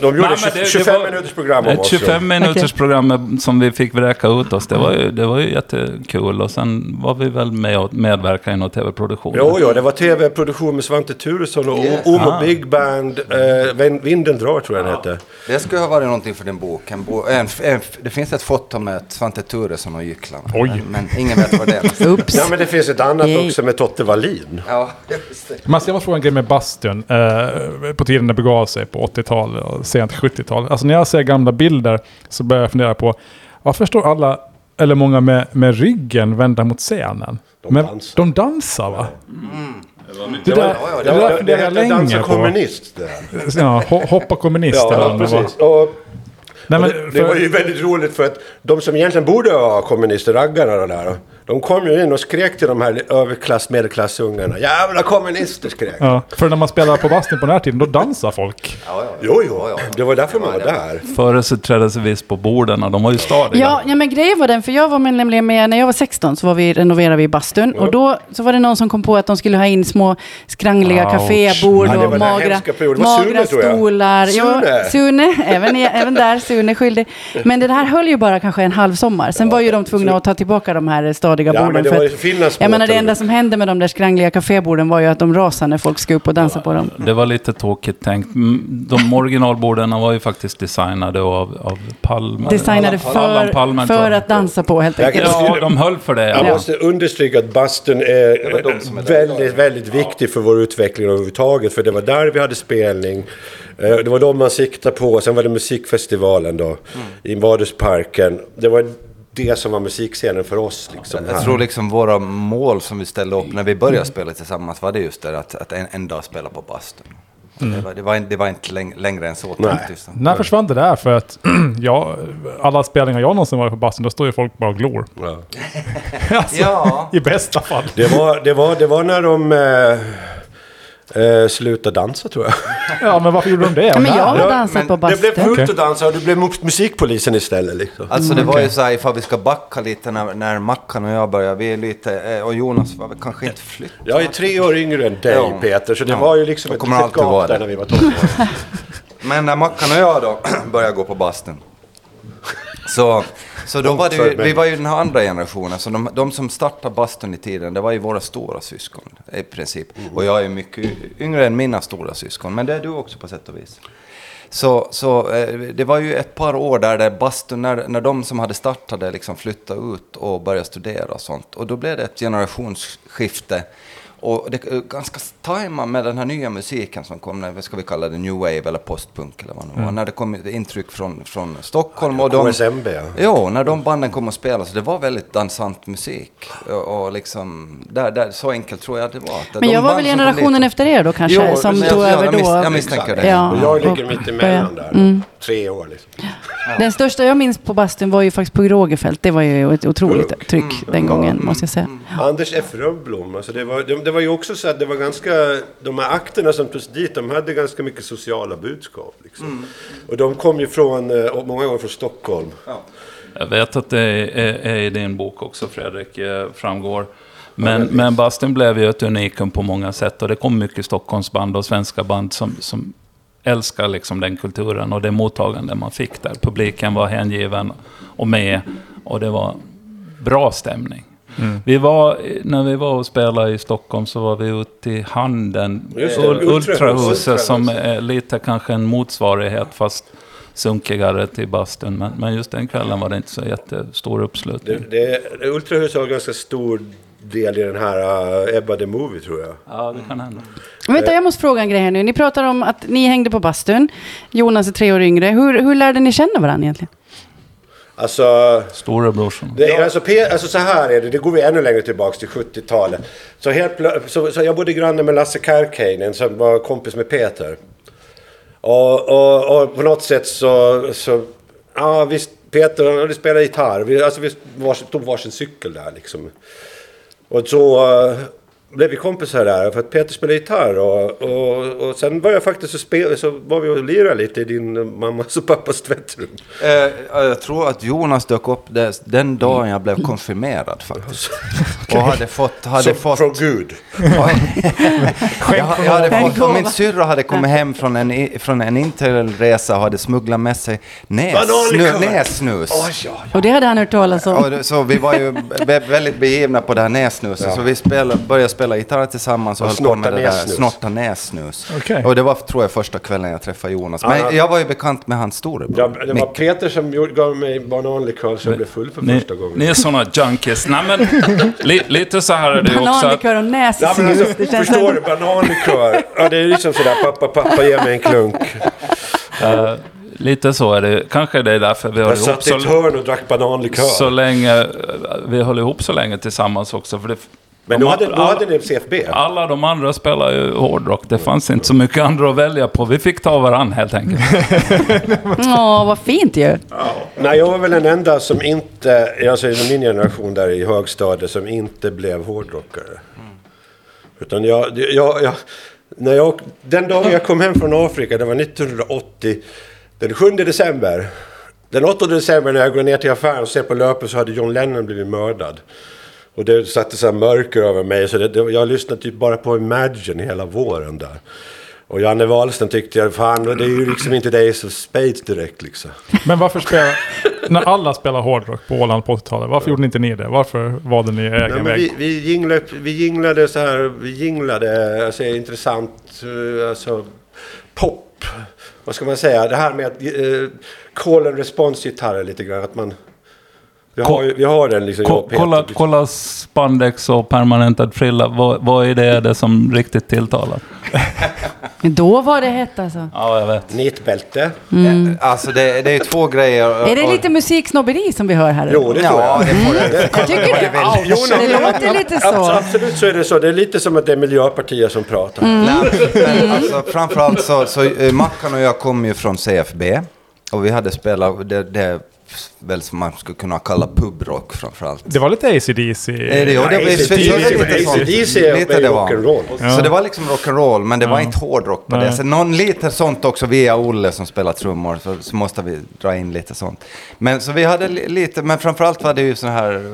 De gjorde Nej, det- det 25 var- minuters program om Ett oss. 25 minuters program som vi fick vräka ut oss. Det var ju, det var ju jättekul. Och sen var vi väl med och medverkade i någon tv-produktion. Jo, jo, det var tv-produktion med Svante Thuresson och Yes. Omo Ah. Big Band. Eh, Vin- Vinden drar tror jag den hette. Det skulle ha varit någonting för din bok. En bo, en, en, det finns ett foto med Svante Thuresson och Gycklarna. Oj. Men, men ingen vet vad det är. <laughs> Oops. Ja, men det finns ett annat Yay. också med Totte Wallin. Ja, just det. Men jag måste fråga en grej med bastun. Eh, på tiden det begav sig på 80-tal och sent 70-tal. Alltså när jag ser gamla bilder så börjar jag fundera på varför står alla, eller många med, med ryggen vända mot scenen? De Men dansar. de dansar va? Det Det var- där, ja, ja, det det där det funderar jag hette länge Dansa kommunist. Det. Ja, ho- hoppa kommunist Ja, det var. precis. Och, Nej, men, det, det för- var ju väldigt roligt för att de som egentligen borde vara kommunister, raggarna och där, de kom ju in och skrek till de här överklass, medelklassungarna. Jävla kommunister skrek. Ja, för när man spelar på bastun på den här tiden, då dansar folk. Ja, ja, ja. Jo, jo, det var därför man var där. Företrädesvis på borden och de var ju stadiga. Ja, ja, men grejen var den, för jag var med, nämligen med, när jag var 16 så var vi, renoverade vi bastun. Och då så var det någon som kom på att de skulle ha in små skrangliga kafébord var och magra, magra stolar. Sune. Ja, Sune, även, även där, Sune skyldig. Men det här höll ju bara kanske en halv sommar. Sen var ju de tvungna att ta tillbaka de här stadiga Ja, men borden. det för var att- Finlands jag menar det enda som hände med de där skrangliga kaféborden var ju att de rasade när folk skulle upp och dansa på dem. Det var lite tokigt tänkt. Mm, De originalborden var ju faktiskt designade av, av Palme. Designade för, Palme, för att dansa på helt Jag enkelt. Ja, de höll för det. Jag Ja. måste understryka att bastun är är väldigt, idag. väldigt viktig för vår utveckling överhuvudtaget. För det var där vi hade spelning. Eh, Det var de man siktade på. Sen var det musikfestivalen då. I Vadhusparken. Det var det som var musikscenen för oss. Liksom, Jag här. tror liksom våra mål som vi ställde upp när vi började spela tillsammans var det just det att, att en, en dag spela på bastun. Det, var, det, var, inte- det var inte läng, längre än så. Nej. När försvann det där? För att <clears throat> ja, alla spelningar jag någonsin varit på bastun, då står ju folk bara och glor. Ja. <laughs> Alltså, Ja. I bästa fall. Det, var, det, var, det var när de eh, eh, slutade dansa tror jag. Ja, men varför gjorde de det? Ja, men jag har Ja, dansat men på Det blev Okej. att dansa och det blev mot musikpolisen istället. Liksom. Alltså det var ju så här, ifall vi ska backa lite när, när Mackan och jag började, vi är lite, eh, och Jonas var väl kanske inte flytt. Jag är tre år yngre än dig Ja. Peter, så det Ja. var ju liksom De ett kommer litet alltid gap där det. när vi var 12 år. <laughs> Men när Mackan och jag då <clears throat> började gå på bastun. Så, så då var det ju, vi var ju den här andra generationen. Så de, de som startade bastun i tiden, det var ju våra stora syskon i princip. Och jag är mycket yngre än mina stora syskon. Men det är du också på sätt och vis. Så, så eh, det var ju ett par år där det bastun, när, när de som hade startat det liksom flyttade ut och började studera och sånt. Och då blev det ett generationsskifte. Och det är ganska tajmat med den här nya musiken som kom, när, vad ska vi kalla det, new wave eller postpunk eller vad det var. När det kom intryck från, från Stockholm. och de, KSMB, ja. Jo, när de banden kom och spelade så det var väldigt dansant musik. Och, och liksom, där, där, så enkelt tror jag det var. Att Men de jag var väl generationen efter er då kanske, Jo, som tog jag- över jag då. mis- jag misstänker det. Ja, Och jag ligger och mitt emellan där. Mm. Tre år liksom. Den största jag minns på bastun var ju faktiskt på Rogefeldt. Det var ju ett otroligt tryck Mm. den gången, måste jag säga. Anders F. Rönnblom, alltså det, var, det, det var ju också så att det var ganska, de här akterna som togs dit, de hade ganska mycket sociala budskap. Liksom. Mm. Och de kom ju från, eh, många gånger från Stockholm. Jag vet att det är, är, är i din bok också, Fredrik, eh, framgår. Men, men Bastun blev ju ett unikum på många sätt och det kom mycket Stockholmsband och svenska band som, som älskar liksom den kulturen och det mottagande man fick där. Publiken var hängiven och med och det var bra stämning. Vi var, när vi var och spelade i Stockholm så var vi ute i Handen, Just det, Ul- Ultrahuset. Ultrahuset som är lite kanske en motsvarighet fast sunkigare till bastun. Men, men just den kvällen var det inte så jättestor uppslutning. det, det, Ultrahuset har en ganska stor del i den här uh, Ebba the Movie tror jag. Ja, det kan hända. Men vänta, jag måste fråga en grej här nu. Ni pratar om att ni hängde på bastun. Jonas är tre år yngre. Hur, hur lärde ni känna varandra egentligen? Alltså, Storebrorsan. det, är alltså, alltså så här är det, det går vi ännu längre tillbaks till 70-talet. Så, helt så, så jag bodde granne med Lasse Kärkeinen som var kompis med Peter. Och, och, och på något sätt så, så ja visst, Peter hade spelat gitarr. Vi, alltså vi var, tog varsin cykel där liksom. Och så blev vi kompisar där för att Peter spelade gitarr och, och, och sen började jag faktiskt att spela, så var vi och lirade lite i din mammas och pappas tvättrum. Eh, jag tror att Jonas dök upp det, den dagen jag blev konfirmerad faktiskt. <laughs> Och hade fått... Hade Så, fått Från Gud. jag, jag hade fått gåva. min syrra hade kommit hem från en, från en interrailresa och hade smugglat med sig näs, Bananlikör. snus, nässnus. Oj, ja, ja. Och det hade han hört talas om. Och så vi var ju väldigt begivna på det här nässnuset. Så vi spelade, började spela gitarr tillsammans och, Och höll på med det där. Snorta nässnus. Okej. Och det var tror jag första kvällen jag träffade Jonas. Men Ja. jag var ju bekant med hans storebror. Ja, det var. Peter som gjorde, gav mig bananlikör så jag blev full för Ni, första gången. ni är såna junkies. Nej, men, li, lite så här är det ju också. Bananlikör och Ja, nässnus. alltså, det känns förstår du? Bananlikör. Ja, det är liksom sådär, pappa, pappa, ge mig en klunk. eh, lite så är det. Kanske det är därför vi Jag ihop satt i så, ett hörn och drack bananlikör. så länge. eh, Vi höll ihop så länge tillsammans också. För det, Men då hade, då hade ni CFB. Alla de andra spelar ju hårdrock. Det fanns inte så mycket andra att välja på. Vi fick ta varann helt enkelt. <laughs> Åh, vad fint ju. Nej, jag var väl den enda som inte, alltså i min generation där i högstadiet, som inte blev hårdrockare. Utan jag, jag, jag, när jag, den dagen jag kom hem från Afrika, det var 1980, den 7 december. Den 8 december när jag går ner till affären och ser på löpet så hade John Lennon blivit mördad. Och det satte så här mörker över mig. Så det, det, jag lyssnade typ bara på Imagine hela våren där. Och Janne Wahlsten tyckte jag, fan det är ju liksom inte Days of Spades direkt liksom. Men varför spelar... när alla spelar hårdrock på Åland på 80-talet, varför gjorde ni inte ni det? Varför valde ni er egen väg? vi, vi, jinglade, vi jinglade så här, vi jinglade, alltså intressant, eh, alltså pop. Vad ska man säga? Det här med att eh, call and response-gitarrer lite grann. Att man, vi, har, ju- vi har den liksom, jag Ko, kolla, kolla spandex och permanentad frilla. Vad, vad är det, det som riktigt tilltalar? Då var det hett alltså. Ja, jag vet. Nitbälte. Alltså det, det är ju två grejer. Är det lite musiksnobberi som vi hör här? Jo, det tror Ja, jag. det får det. Jag tycker det. Jonas, Det låter lite så. Abs- Absolut så är det så. Det är lite som att det är miljöpartier som pratar. Nej, men alltså, framförallt så, så eh, Mackan och jag kom ju från CFB. Och vi hade spelat, det, det väl som man skulle kunna kalla pubrock framförallt. Det var lite AC/DC. Det, ja, det, sånt. AC/DC är var. rock'n'roll. Så det var liksom rock'n'roll, men det var inte hårdrock på det. Så någon lite sånt också via Olle som spelar trummor, så, så måste vi dra in lite sånt. Men så vi hade li, lite, men framförallt var det ju sån här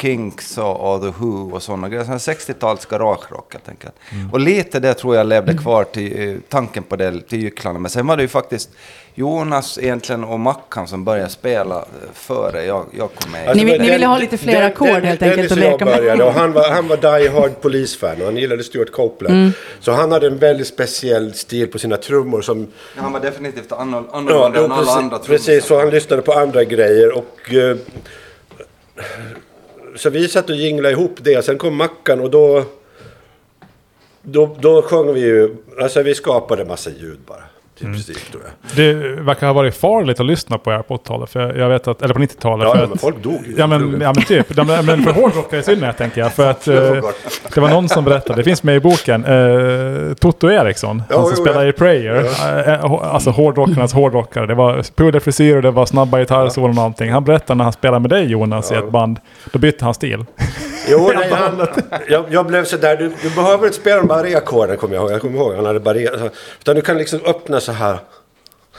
Kinks och, och The Who och sådana grejer. Sån här 60-tals garagerock helt enkelt. Och lite det tror jag levde kvar till eh, tanken på det till gycklarna. Men sen var det ju faktiskt Jonas egentligen och Mackan som började spela eh, före jag, jag kom med. Ni vill- ni Den- ville ha lite fler ackord helt enkelt att och leka med. började, Och han var, han var die hard polisfan och han gillade Stuart Copeland. Mm. Så han hade en väldigt speciell stil på sina trummor som... Han var definitivt annorl- Ja, annorlunda jo, än alla andra precis, precis, så han lyssnade på andra grejer och... eh, så vi satt och jinglade ihop det. Sen kom Mackan och då... då, då sjöng vi ju, alltså vi skapade massa ljud bara. I princip tror jag. Det verkar ha varit farligt att lyssna på er på 80-talet. För jag, vet att, eller på 90-talet. Ja, ja, men folk dog. Ja men, ja men typ. Men för hårdrockare i synnerhet tänker jag. För att <laughs> eh, det var någon som berättade, det finns med i boken, eh, Toto Eriksson. Ja, han som jo, spelar ja. i Prayer. Eh, eh, alltså hårdrockarnas hårdrockare. Det var puderfrisyr och det var snabba gitarrsolon och allting. Han berättade när han spelade med dig Jonas i ett band. Då bytte han stil. Jo, <laughs> nej, han, jag, jag blev sådär, du, du behöver inte spela de bara ackorden kommer jag ihåg. Jag kommer ihåg, han hade bara Utan du kan liksom öppna så här.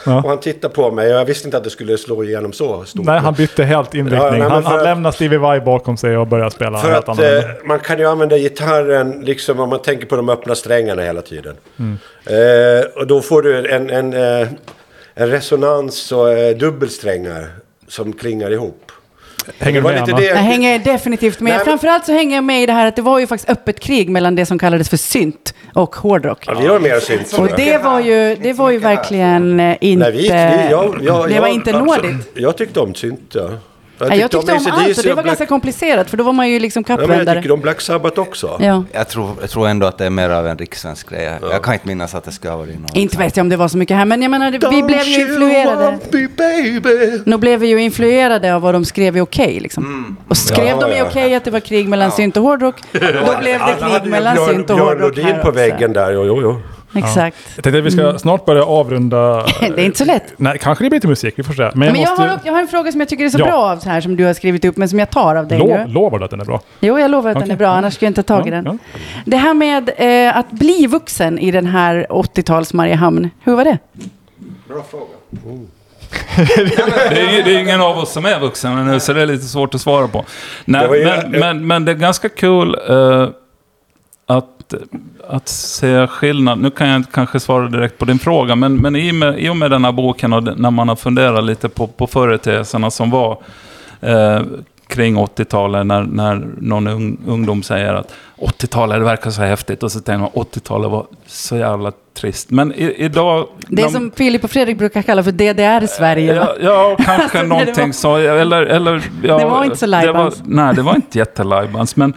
Ja. Och han tittade på mig och jag visste inte att det skulle slå igenom så stort. Nej, han bytte helt inriktning. Ja, nej, han han lämnade Stevie Vai bakom sig och började spela För att eh, man kan ju använda gitarren liksom om man tänker på de öppna strängarna hela tiden. Mm. Eh, och då får du en, en, eh, en resonans och eh, dubbelsträngar som klingar ihop. Hänger du med Anna? det- Jag hänger definitivt med. Nej, men- Framförallt så hänger jag med i det här att det var ju faktiskt öppet krig mellan det som kallades för synt och hårdrock. Ja, vi har mer synt Och det var ju, det var ju verkligen eh, inte... Nej, vi, vi, jag, jag, det var inte nådigt. Jag tyckte om synt, ja. Nej, jag tyckte om allt och det var Black- ganska komplicerat för då var man ju liksom Ja, men jag tycker om Black Sabbath också. Ja. Jag tror, jag tror ändå att det är mer av en rikssvensk grej. Jag kan inte minnas att det ska ha varit något. Inte vet jag om det var så mycket här, men jag menar, vi Don't blev ju influerade. me, baby? Nu blev vi ju influerade av vad de skrev i Okej. liksom. Och skrev Ja, de i ja. Okej att det var krig mellan synt och hårdrock, då blev det krig mellan synt och Björn hårdrock Lodin här på också. väggen där. Jo, jo, jo. Exakt. Jag tänkte att vi ska snart börja avrunda. <laughs> Det är inte så lätt. Nej, kanske det blir lite musik. Vi får se. Men jag Men jag måste... har, jag har en fråga som jag tycker är så Ja. bra av så här som du har skrivit upp, men som jag tar av dig Lo- nu. lovar du att den är bra? Jo, jag lovar att den Okej. är bra, annars skulle jag inte ta tag i Ja, den. ja. Det här med eh, att bli vuxen i den här 80-tals Mariehamn, hur var det? <laughs> Det är, det är ingen av oss som är vuxen nu, så det är lite svårt att svara på. Nej, Det var ju- men, men, men det är ganska kul eh, att, att se skillnad. Nu kan jag inte kanske svara direkt på din fråga, men, men i, och med, i och med den här boken och när man har funderat lite på, på företeelserna som var eh, kring 80-talet, när, när någon ung, ungdom säger att 80-talet, det verkar så häftigt, och så tänker man 80-talet var så jävla trist. Men i, idag... Det är de- som Filip och Fredrik brukar kalla för DDR-Sverige. Ja, ja <laughs> kanske Alltså, någonting var- så. Eller, eller, ja, Det var inte så lajbans. Nej, det var inte jättelajbans. Men,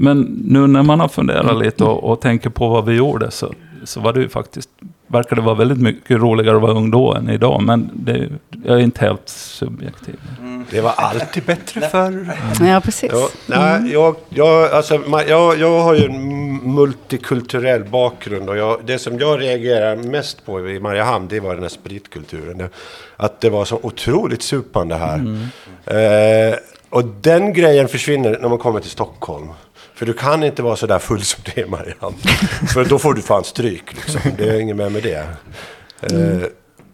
men nu när man har funderat lite och, och tänker på vad vi gjorde så, så var det ju faktiskt, verkar det vara väldigt mycket roligare att vara ung då än idag. Men det, jag är inte helt subjektiv. Det var alltid bättre förr. Ja, precis. Ja, nej, jag, jag, alltså, jag, jag har ju en multikulturell bakgrund och jag, det som jag reagerar mest på i Mariehamn det var den här spritkulturen. Att det var så otroligt supande här. Eh, och den grejen försvinner när man kommer till Stockholm. För du kan inte vara så där full som det är i Mariehamn. För då får du fan stryk liksom. Det är inget mer med det. Eh,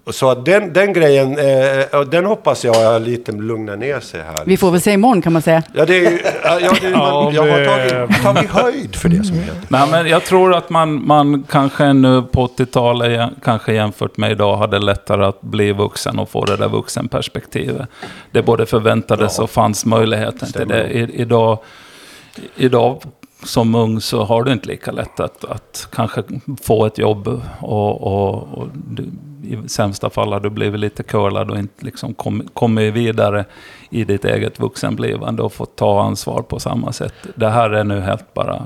och så den, den grejen, eh, den hoppas jag lite lugnar ner sig här. Vi får väl se imorgon kan man säga. Ja, det är ja, ja, det, man, jag har tagit, tagit höjd för det som heter. Nej, men jag tror att man, man kanske nu på 80-talet, ja, kanske jämfört med idag, hade lättare att bli vuxen och få det där vuxenperspektivet. Det både förväntades och fanns möjligheten till det. I, idag, idag som ung så har du inte lika lätt att, att kanske få ett jobb och, och, och du, i sämsta fall har du blivit lite curlad och inte liksom kom- kommit vidare i ditt eget vuxenblivande och fått ta ansvar på samma sätt. Det här är nu helt bara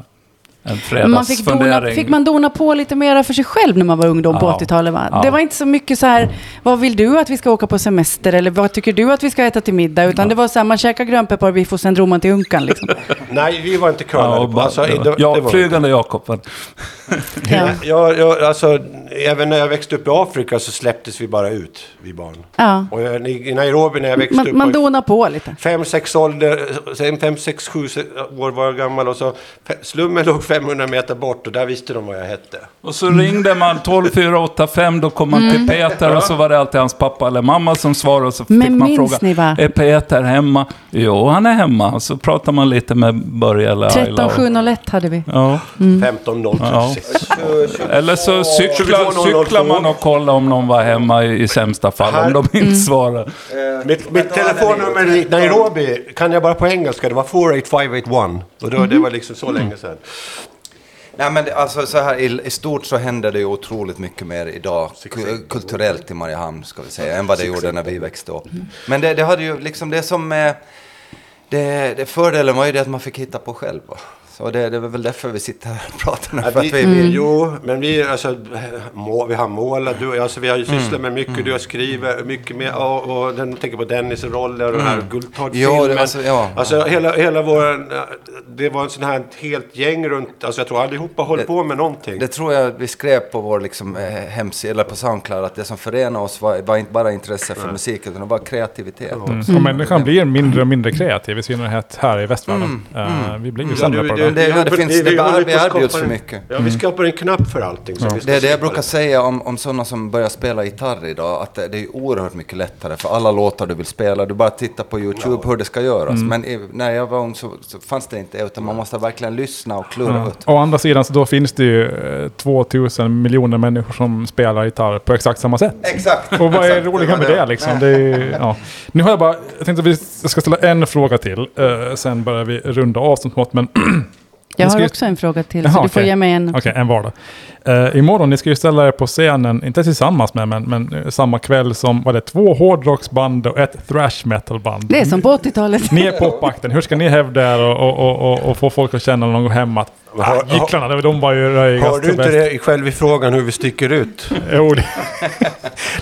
en man fick, dona, fick man dona på lite mera för sig själv när man var ungdom på Ja. 80-talet va? Ja. Det var inte så mycket så här, vad vill du att vi ska åka på semester eller vad tycker du att vi ska äta till middag? Utan det var så här, man käkar grönpepparbiff och sen drog man till Unkan liksom. <laughs> Nej, vi var inte Ja, curlade. bara, alltså, det, det ja, var, flygande Jakob. Ja. jag, jag, alltså, även när jag växte upp i Afrika så släpptes vi bara ut, vi barn. Ja. Och jag, i i Nairobi när jag växte Man, upp man donar på lite. fem, sex ålder, sen fem, sex, sju år var jag gammal och så slummen låg 500 meter bort och där visste de vad jag hette. Och så ringde man 12485, då kom man Mm. till Peter och så var det alltid hans pappa eller mamma som svarade och så fick Men man fråga, ni, va? är Peter hemma? Jo, han är hemma. Och så pratar man lite med Börje eller Ayla. och- 13701 hade vi. Ja, 15.036. eller så cyklar, 22.002. cyklar man och kollar om någon var hemma i, i sämsta fall, om Här- de inte Mm. svarar. Mitt, mitt telefonnummer i Nairobi kan jag bara på engelska. Det var 48581. Och då, det var liksom så länge sedan. Nej men det, alltså så här i, i stort så händer det ju otroligt mycket mer idag ku- kulturellt i Mariehamn ska vi säga än vad det gjorde när vi växte upp. Men det, det hade ju liksom det som eh, det, det fördelen var ju det att man fick hitta på själv. Så det, det är väl därför vi sitter här och pratar nu. Ja, För vi, att vi, vi, Jo, men vi, alltså, må, vi har målat, du, alltså, vi har ju sysslat Mm. med mycket, du har skrivit mycket mer, och, och den, tänker på Dennis roller och den här Jo, Guldtagg-filmen. det- alltså, ja. Alltså hela, hela vår, det var en sån här helt gäng runt, alltså jag tror allihopa höll Det- på med någonting. det tror jag vi skrev på vår liksom, eh, hemsida, eller på Soundcloud, att det som förenar oss var, var inte bara intresse för musik, utan det var kreativitet. Mm. Och människan blir mindre och mindre kreativ, i synnerhet här i västvärlden. Eh, vi blir ju sämre på det. Det- ja, det finns- det vi på att erbjuds för mycket. Ja, vi skapar en knapp för allting. som vi ska Det är det jag brukar säga om, om sådana som börjar spela gitarr idag, att det, det är oerhört mycket lättare för alla låtar du vill spela. Du bara tittar på YouTube hur det ska göras. Men i, när jag var ung så, så fanns det inte, utan man måste verkligen lyssna och klura Ja. ut. Å andra sidan så då finns det ju eh, 2000 miljoner människor som spelar gitarr på exakt samma sätt. Exakt! Och vad är det var med det liksom? Det är, ja. Nu har jag bara, jag tänkte att vi ska ställa en fråga till. eh, sen börjar vi runda av som smått. Men <clears throat> Jag har också en fråga till, Jaha, så du får ge mig en. Okej, en var då. Uh, imorgon, ni ska ju ställa er på scenen, inte tillsammans med, men, men eh, samma kväll som, var det två hårdrocksband och ett thrash metal-band. Det är som på 80-talet. Ni är popakten, hur ska ni hävda er och, och, och, och, och få folk att känna någon gång hemma att Har- ah, gycklarna, de- de var ju röjigast Har du inte bäst." det själv i frågan hur vi sticker ut? Jo, det,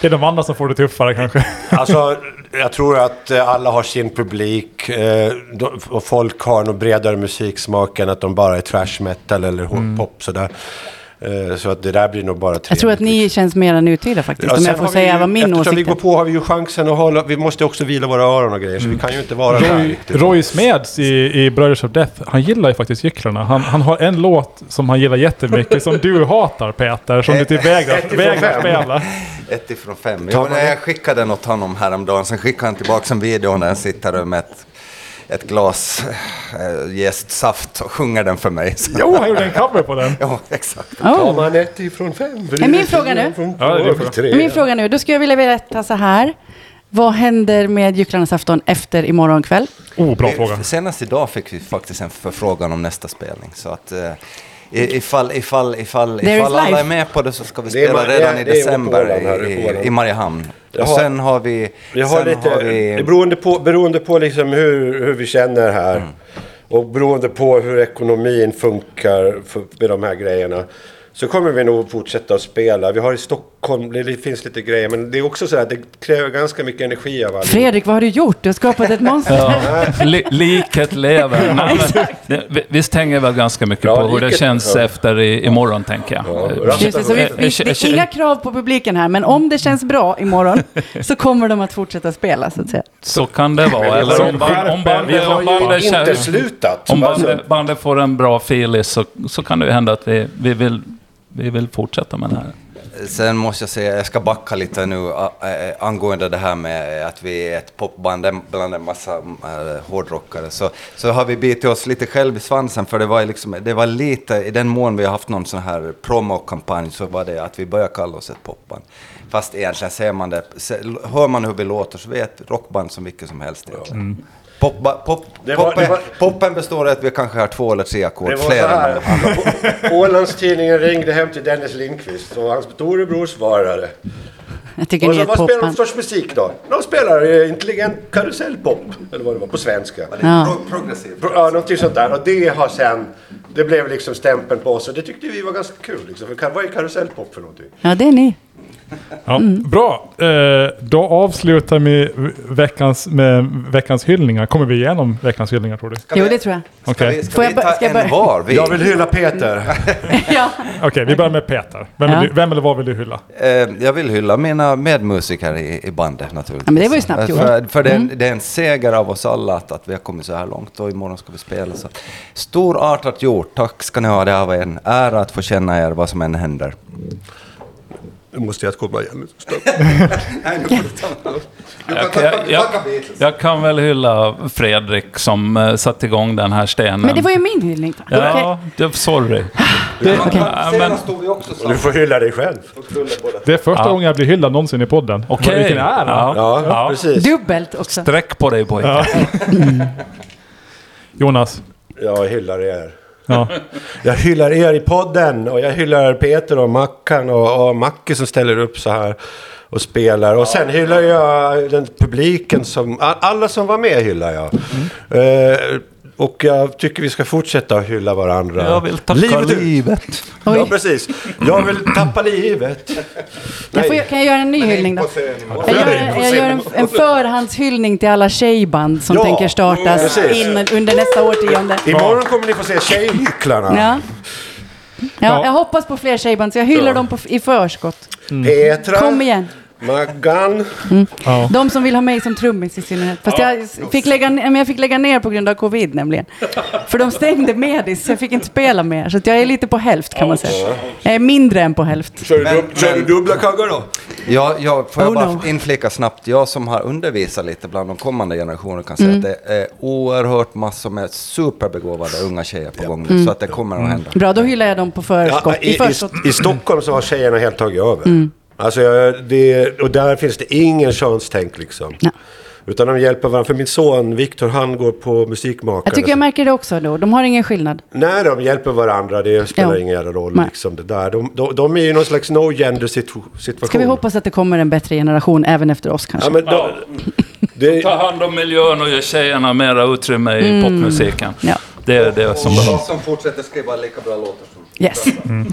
det är de andra som får det tuffare kanske. Alltså, jag tror att eh, alla har sin publik eh, de- och folk har nog bredare musiksmak än att de bara är trash metal eller hårdpop sådär. Eh, Så att det där blir nog bara trevligt. Jag tror att ni känns mer nutida faktiskt, Ja, om jag får vi säga ju- vad min Eftersom vi åsikt går är. på har vi ju chansen att hålla, vi måste också vila våra öron och grejer, så vi kan ju inte vara där Roy, riktigt. Roy Smeds i, i Brothers of Death, han gillar ju faktiskt gycklarna. Han, han har en låt som han gillar jättemycket, som du hatar Peter, som du typ vägrar, spela. Ett ifrån fem. Jo, när jag skickade den åt honom häromdagen, sen skickade han tillbaka en video där han sitter med ett, ett glas äh, jäst saft och sjunger den för mig. Så, Jo, han gjorde en cover på den. <laughs> ja, exakt. Tar Oh. man ett ifrån fem? Är min fråga nu? Ja, det är två, din fråga. tre. Min fråga nu, då skulle jag vilja veta så här. Vad händer med Gycklarnas afton efter imorgon kväll? Oh, bra fråga. Senast idag fick vi faktiskt en förfrågan om nästa spelning. Så att eh, i- ifall, ifall, ifall, There ifall is alla life. är med på det så ska vi Det är spela ma- redan i det är december på Åland här, i, Åland. i, i Mariehamn. Jag Och har- sen har vi... Vi har sen lite, har vi det beroende på, beroende på liksom hur, hur vi känner här. Mm. Och beroende på hur ekonomin funkar för, med de här grejerna. Så kommer vi nog fortsätta att spela. Vi har i Stockholm, det finns lite grejer. Men det är också så att det kräver ganska mycket energi av alla. Fredrik, vad har du gjort? Du har skapat ett monster. Ja, li, liket lever. Men, vi- visst hänger väl ganska mycket Ja, på hur det känns ja. efter i, imorgon, tänker jag. Ja, Just det, så vi, vi, Eh, det är inga krav på publiken här, men om det känns bra imorgon så kommer de att fortsätta spela, så att säga. Så kan det vara. vi Eller om, band, om, band, Vi har om, ju bandet, inte slutat. om Alltså, bandet, bandet får en bra feeling så, så kan det ju hända att vi, vi, vill, vi vill fortsätta med det här. Sen måste jag säga, jag ska backa lite nu angående det här med att vi är ett popband bland en massa äh, hårdrockare. Så, så har vi bitit oss lite själv i svansen för det var, liksom, det var lite, i den mån vi har haft någon sån här promokampanj så var det att vi började kalla oss ett popband. Fast egentligen ser man det, hör man hur vi låter så vi är ett rockband som vilket som helst egentligen. Popba, pop, Det var- poppen, det var- poppen består i att vi kanske har två eller tre ackord, fler än. <laughs> Ålandstidningen ringde hem till Dennis Lindqvist och hans storebror svarade. Jag tycker Och så, vad spelar de för musik då? De spelar eh, intelligent karusellpop, eller vad det var, på svenska. Ja. Pro- progressivt. Pro- Ja, någonting sånt där. Och det har sen, det blev liksom stämpeln på oss och det tyckte vi var ganska kul. Liksom. För vad är karusellpop för någonting? Ja, det är ni. Ja, Bra, eh, då avslutar vi veckans, med veckans hyllningar. Kommer vi igenom veckans hyllningar tror du? Jo, det tror jag. Ska Okej. vi, ska Får jag vi ta ska jag en börja? var? Vi, Jag vill hylla Peter. <laughs> Ja. Okej, vi börjar med Peter. Vem, Ja. vill du, vem eller vad vill du hylla? eh, jag vill hylla mina medmusiker i, i bandet naturligtvis. Ja, men det var ju snabbt gjort. Mm. För, för det, är en, det är en seger av oss alla att, att vi har kommit så här långt och imorgon ska vi spela. Så. Storartat gjort, tack ska ni ha. Det har varit en ära att få känna er vad som än händer. Nu måste jag komma igen. <laughs> Nej, nu får du ta Jag, jag, jag, jag kan väl hylla Fredrik som uh, satte igång den här stenen. Men det var ju min hyllning. Ja, det, sorry. Ja, men- stod vi också Du får hylla dig själv. Det är första Ja. gången jag blir hyllad någonsin i podden. Okej. Vilken ära! Ja. Ja, Ja. precis. Dubbelt också. Sträck på dig pojke. <laughs> Jonas. Jag hyllar er. Ja. Jag hyllar er i podden och jag hyllar Peter och Mackan och, och Macke som ställer upp så här och spelar. Och sen hyllar jag den publiken som, alla som var med hyllar jag. Eh, Och jag tycker vi ska fortsätta hylla varandra. Jag vill tacka Livet livet. Ja, precis. Jag vill tappa livet. Jag får, kan jag göra en ny hyllning då? Jag gör, jag gör en, en förhandshyllning till alla tjejband som Ja, tänker startas in under nästa årtionde. Imorgon kommer ni få se Tjejhycklarna. Ja. Ja, jag hoppas på fler tjejband, så jag hyllar dem på, i förskott. Petra, Kom igen. Maggan. Ja. De som vill ha mig som trummis i synnerhet. Fast jag, fick lägga, men jag fick lägga ner på grund av covid nämligen. För de stängde Medis, så jag fick inte spela mer. Så att jag är lite på hälft kan man säga. Jag är mindre än på hälft. Kör du, Men- kör du dubbla kaggar då? Ja, ja, får jag Oh, bara no. inflika snabbt, jag som har undervisat lite bland de kommande generationerna kan säga att det är oerhört massor med superbegåvade unga tjejer på gång nu, så att det kommer att hända. Bra, då hyllar jag dem på förskott. Ja, I i, i, I Stockholm så har tjejerna helt tagit över. Alltså, jag- det, och där finns det ingen könstänk liksom. Ja. Utan de hjälper varandra. För min son Viktor, han går på musikmakare. Jag tycker jag märker det också då. De har ingen skillnad. Nej, de hjälper varandra. Det spelar Ja. ingen jävla roll. Nej. Liksom, det där. De, de, de är ju någon slags no gender situ- situation. Ska vi hoppas att det kommer en bättre generation även efter oss kanske? Ja, men då, det, Ta hand om miljön och ge tjejerna mera utrymme i popmusiken. Ja. Det är det som behövs. som fortsätter skriva lika bra låtar som... Yes.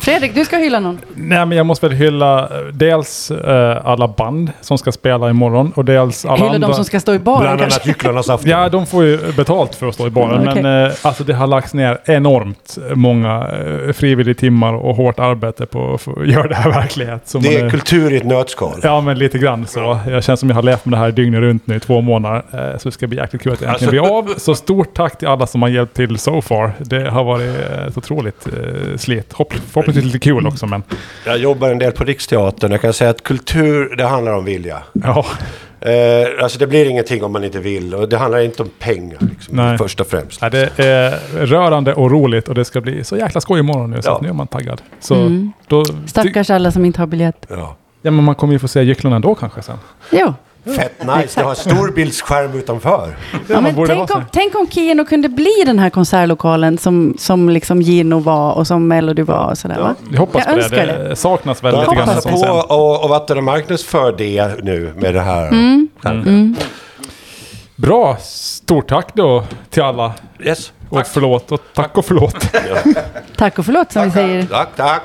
Fredrik, du ska hylla någon. Nej, men jag måste väl hylla eh, dels eh, alla band som ska spela imorgon och dels alla Hylla andra. de som ska stå i baren bland annat Gycklarnas afton. Ja, de får ju betalt för att stå i baren. Ja, okej. Men eh, alltså det har lagts ner enormt många eh, frivilliga timmar och hårt arbete på att <laughs> göra det här verklighet. Så Det man är kultur i ett nötskal. Ja, men lite grann så. Jag känner som jag har levt med det här dygnet runt nu i två månader. Eh, Så det ska bli jäkligt kul att det äntligen blir av. Så stort tack till alla som har hjälpt till so far. Det har varit eh, ett otroligt eh, slit. Hopp, förhoppningsvis lite kul också, men Jag jobbar en del på Riksteatern. Jag kan säga att kultur, det handlar om vilja. ja. Eh, alltså det blir ingenting om man inte vill. Och det handlar inte om pengar, liksom, Nej. först och främst. Ja, det är rörande och roligt och det ska bli så jäkla skoj imorgon nu. Så Ja. att nu är man taggad. Så Mm. då... Stackars alla som inte har biljett. Ja. Ja, men man kommer ju få se gycklarna ändå kanske sen. Jo. Fett nice, det har storbildsskärm utanför. Ja, men tänk, om, tänk om Kino kunde bli den här konsertlokalen som, som liksom Gino var och som Melody var och sådär va? Jag hoppas Jag på det. Det det. saknas väl lite grann en på och, och vatten och marknadsför det nu med det här. Mm. skärmen. Bra. Stort tack då till alla. Yes. Och förlåt och tack och förlåt. Tack och förlåt som vi säger. Tack, tack.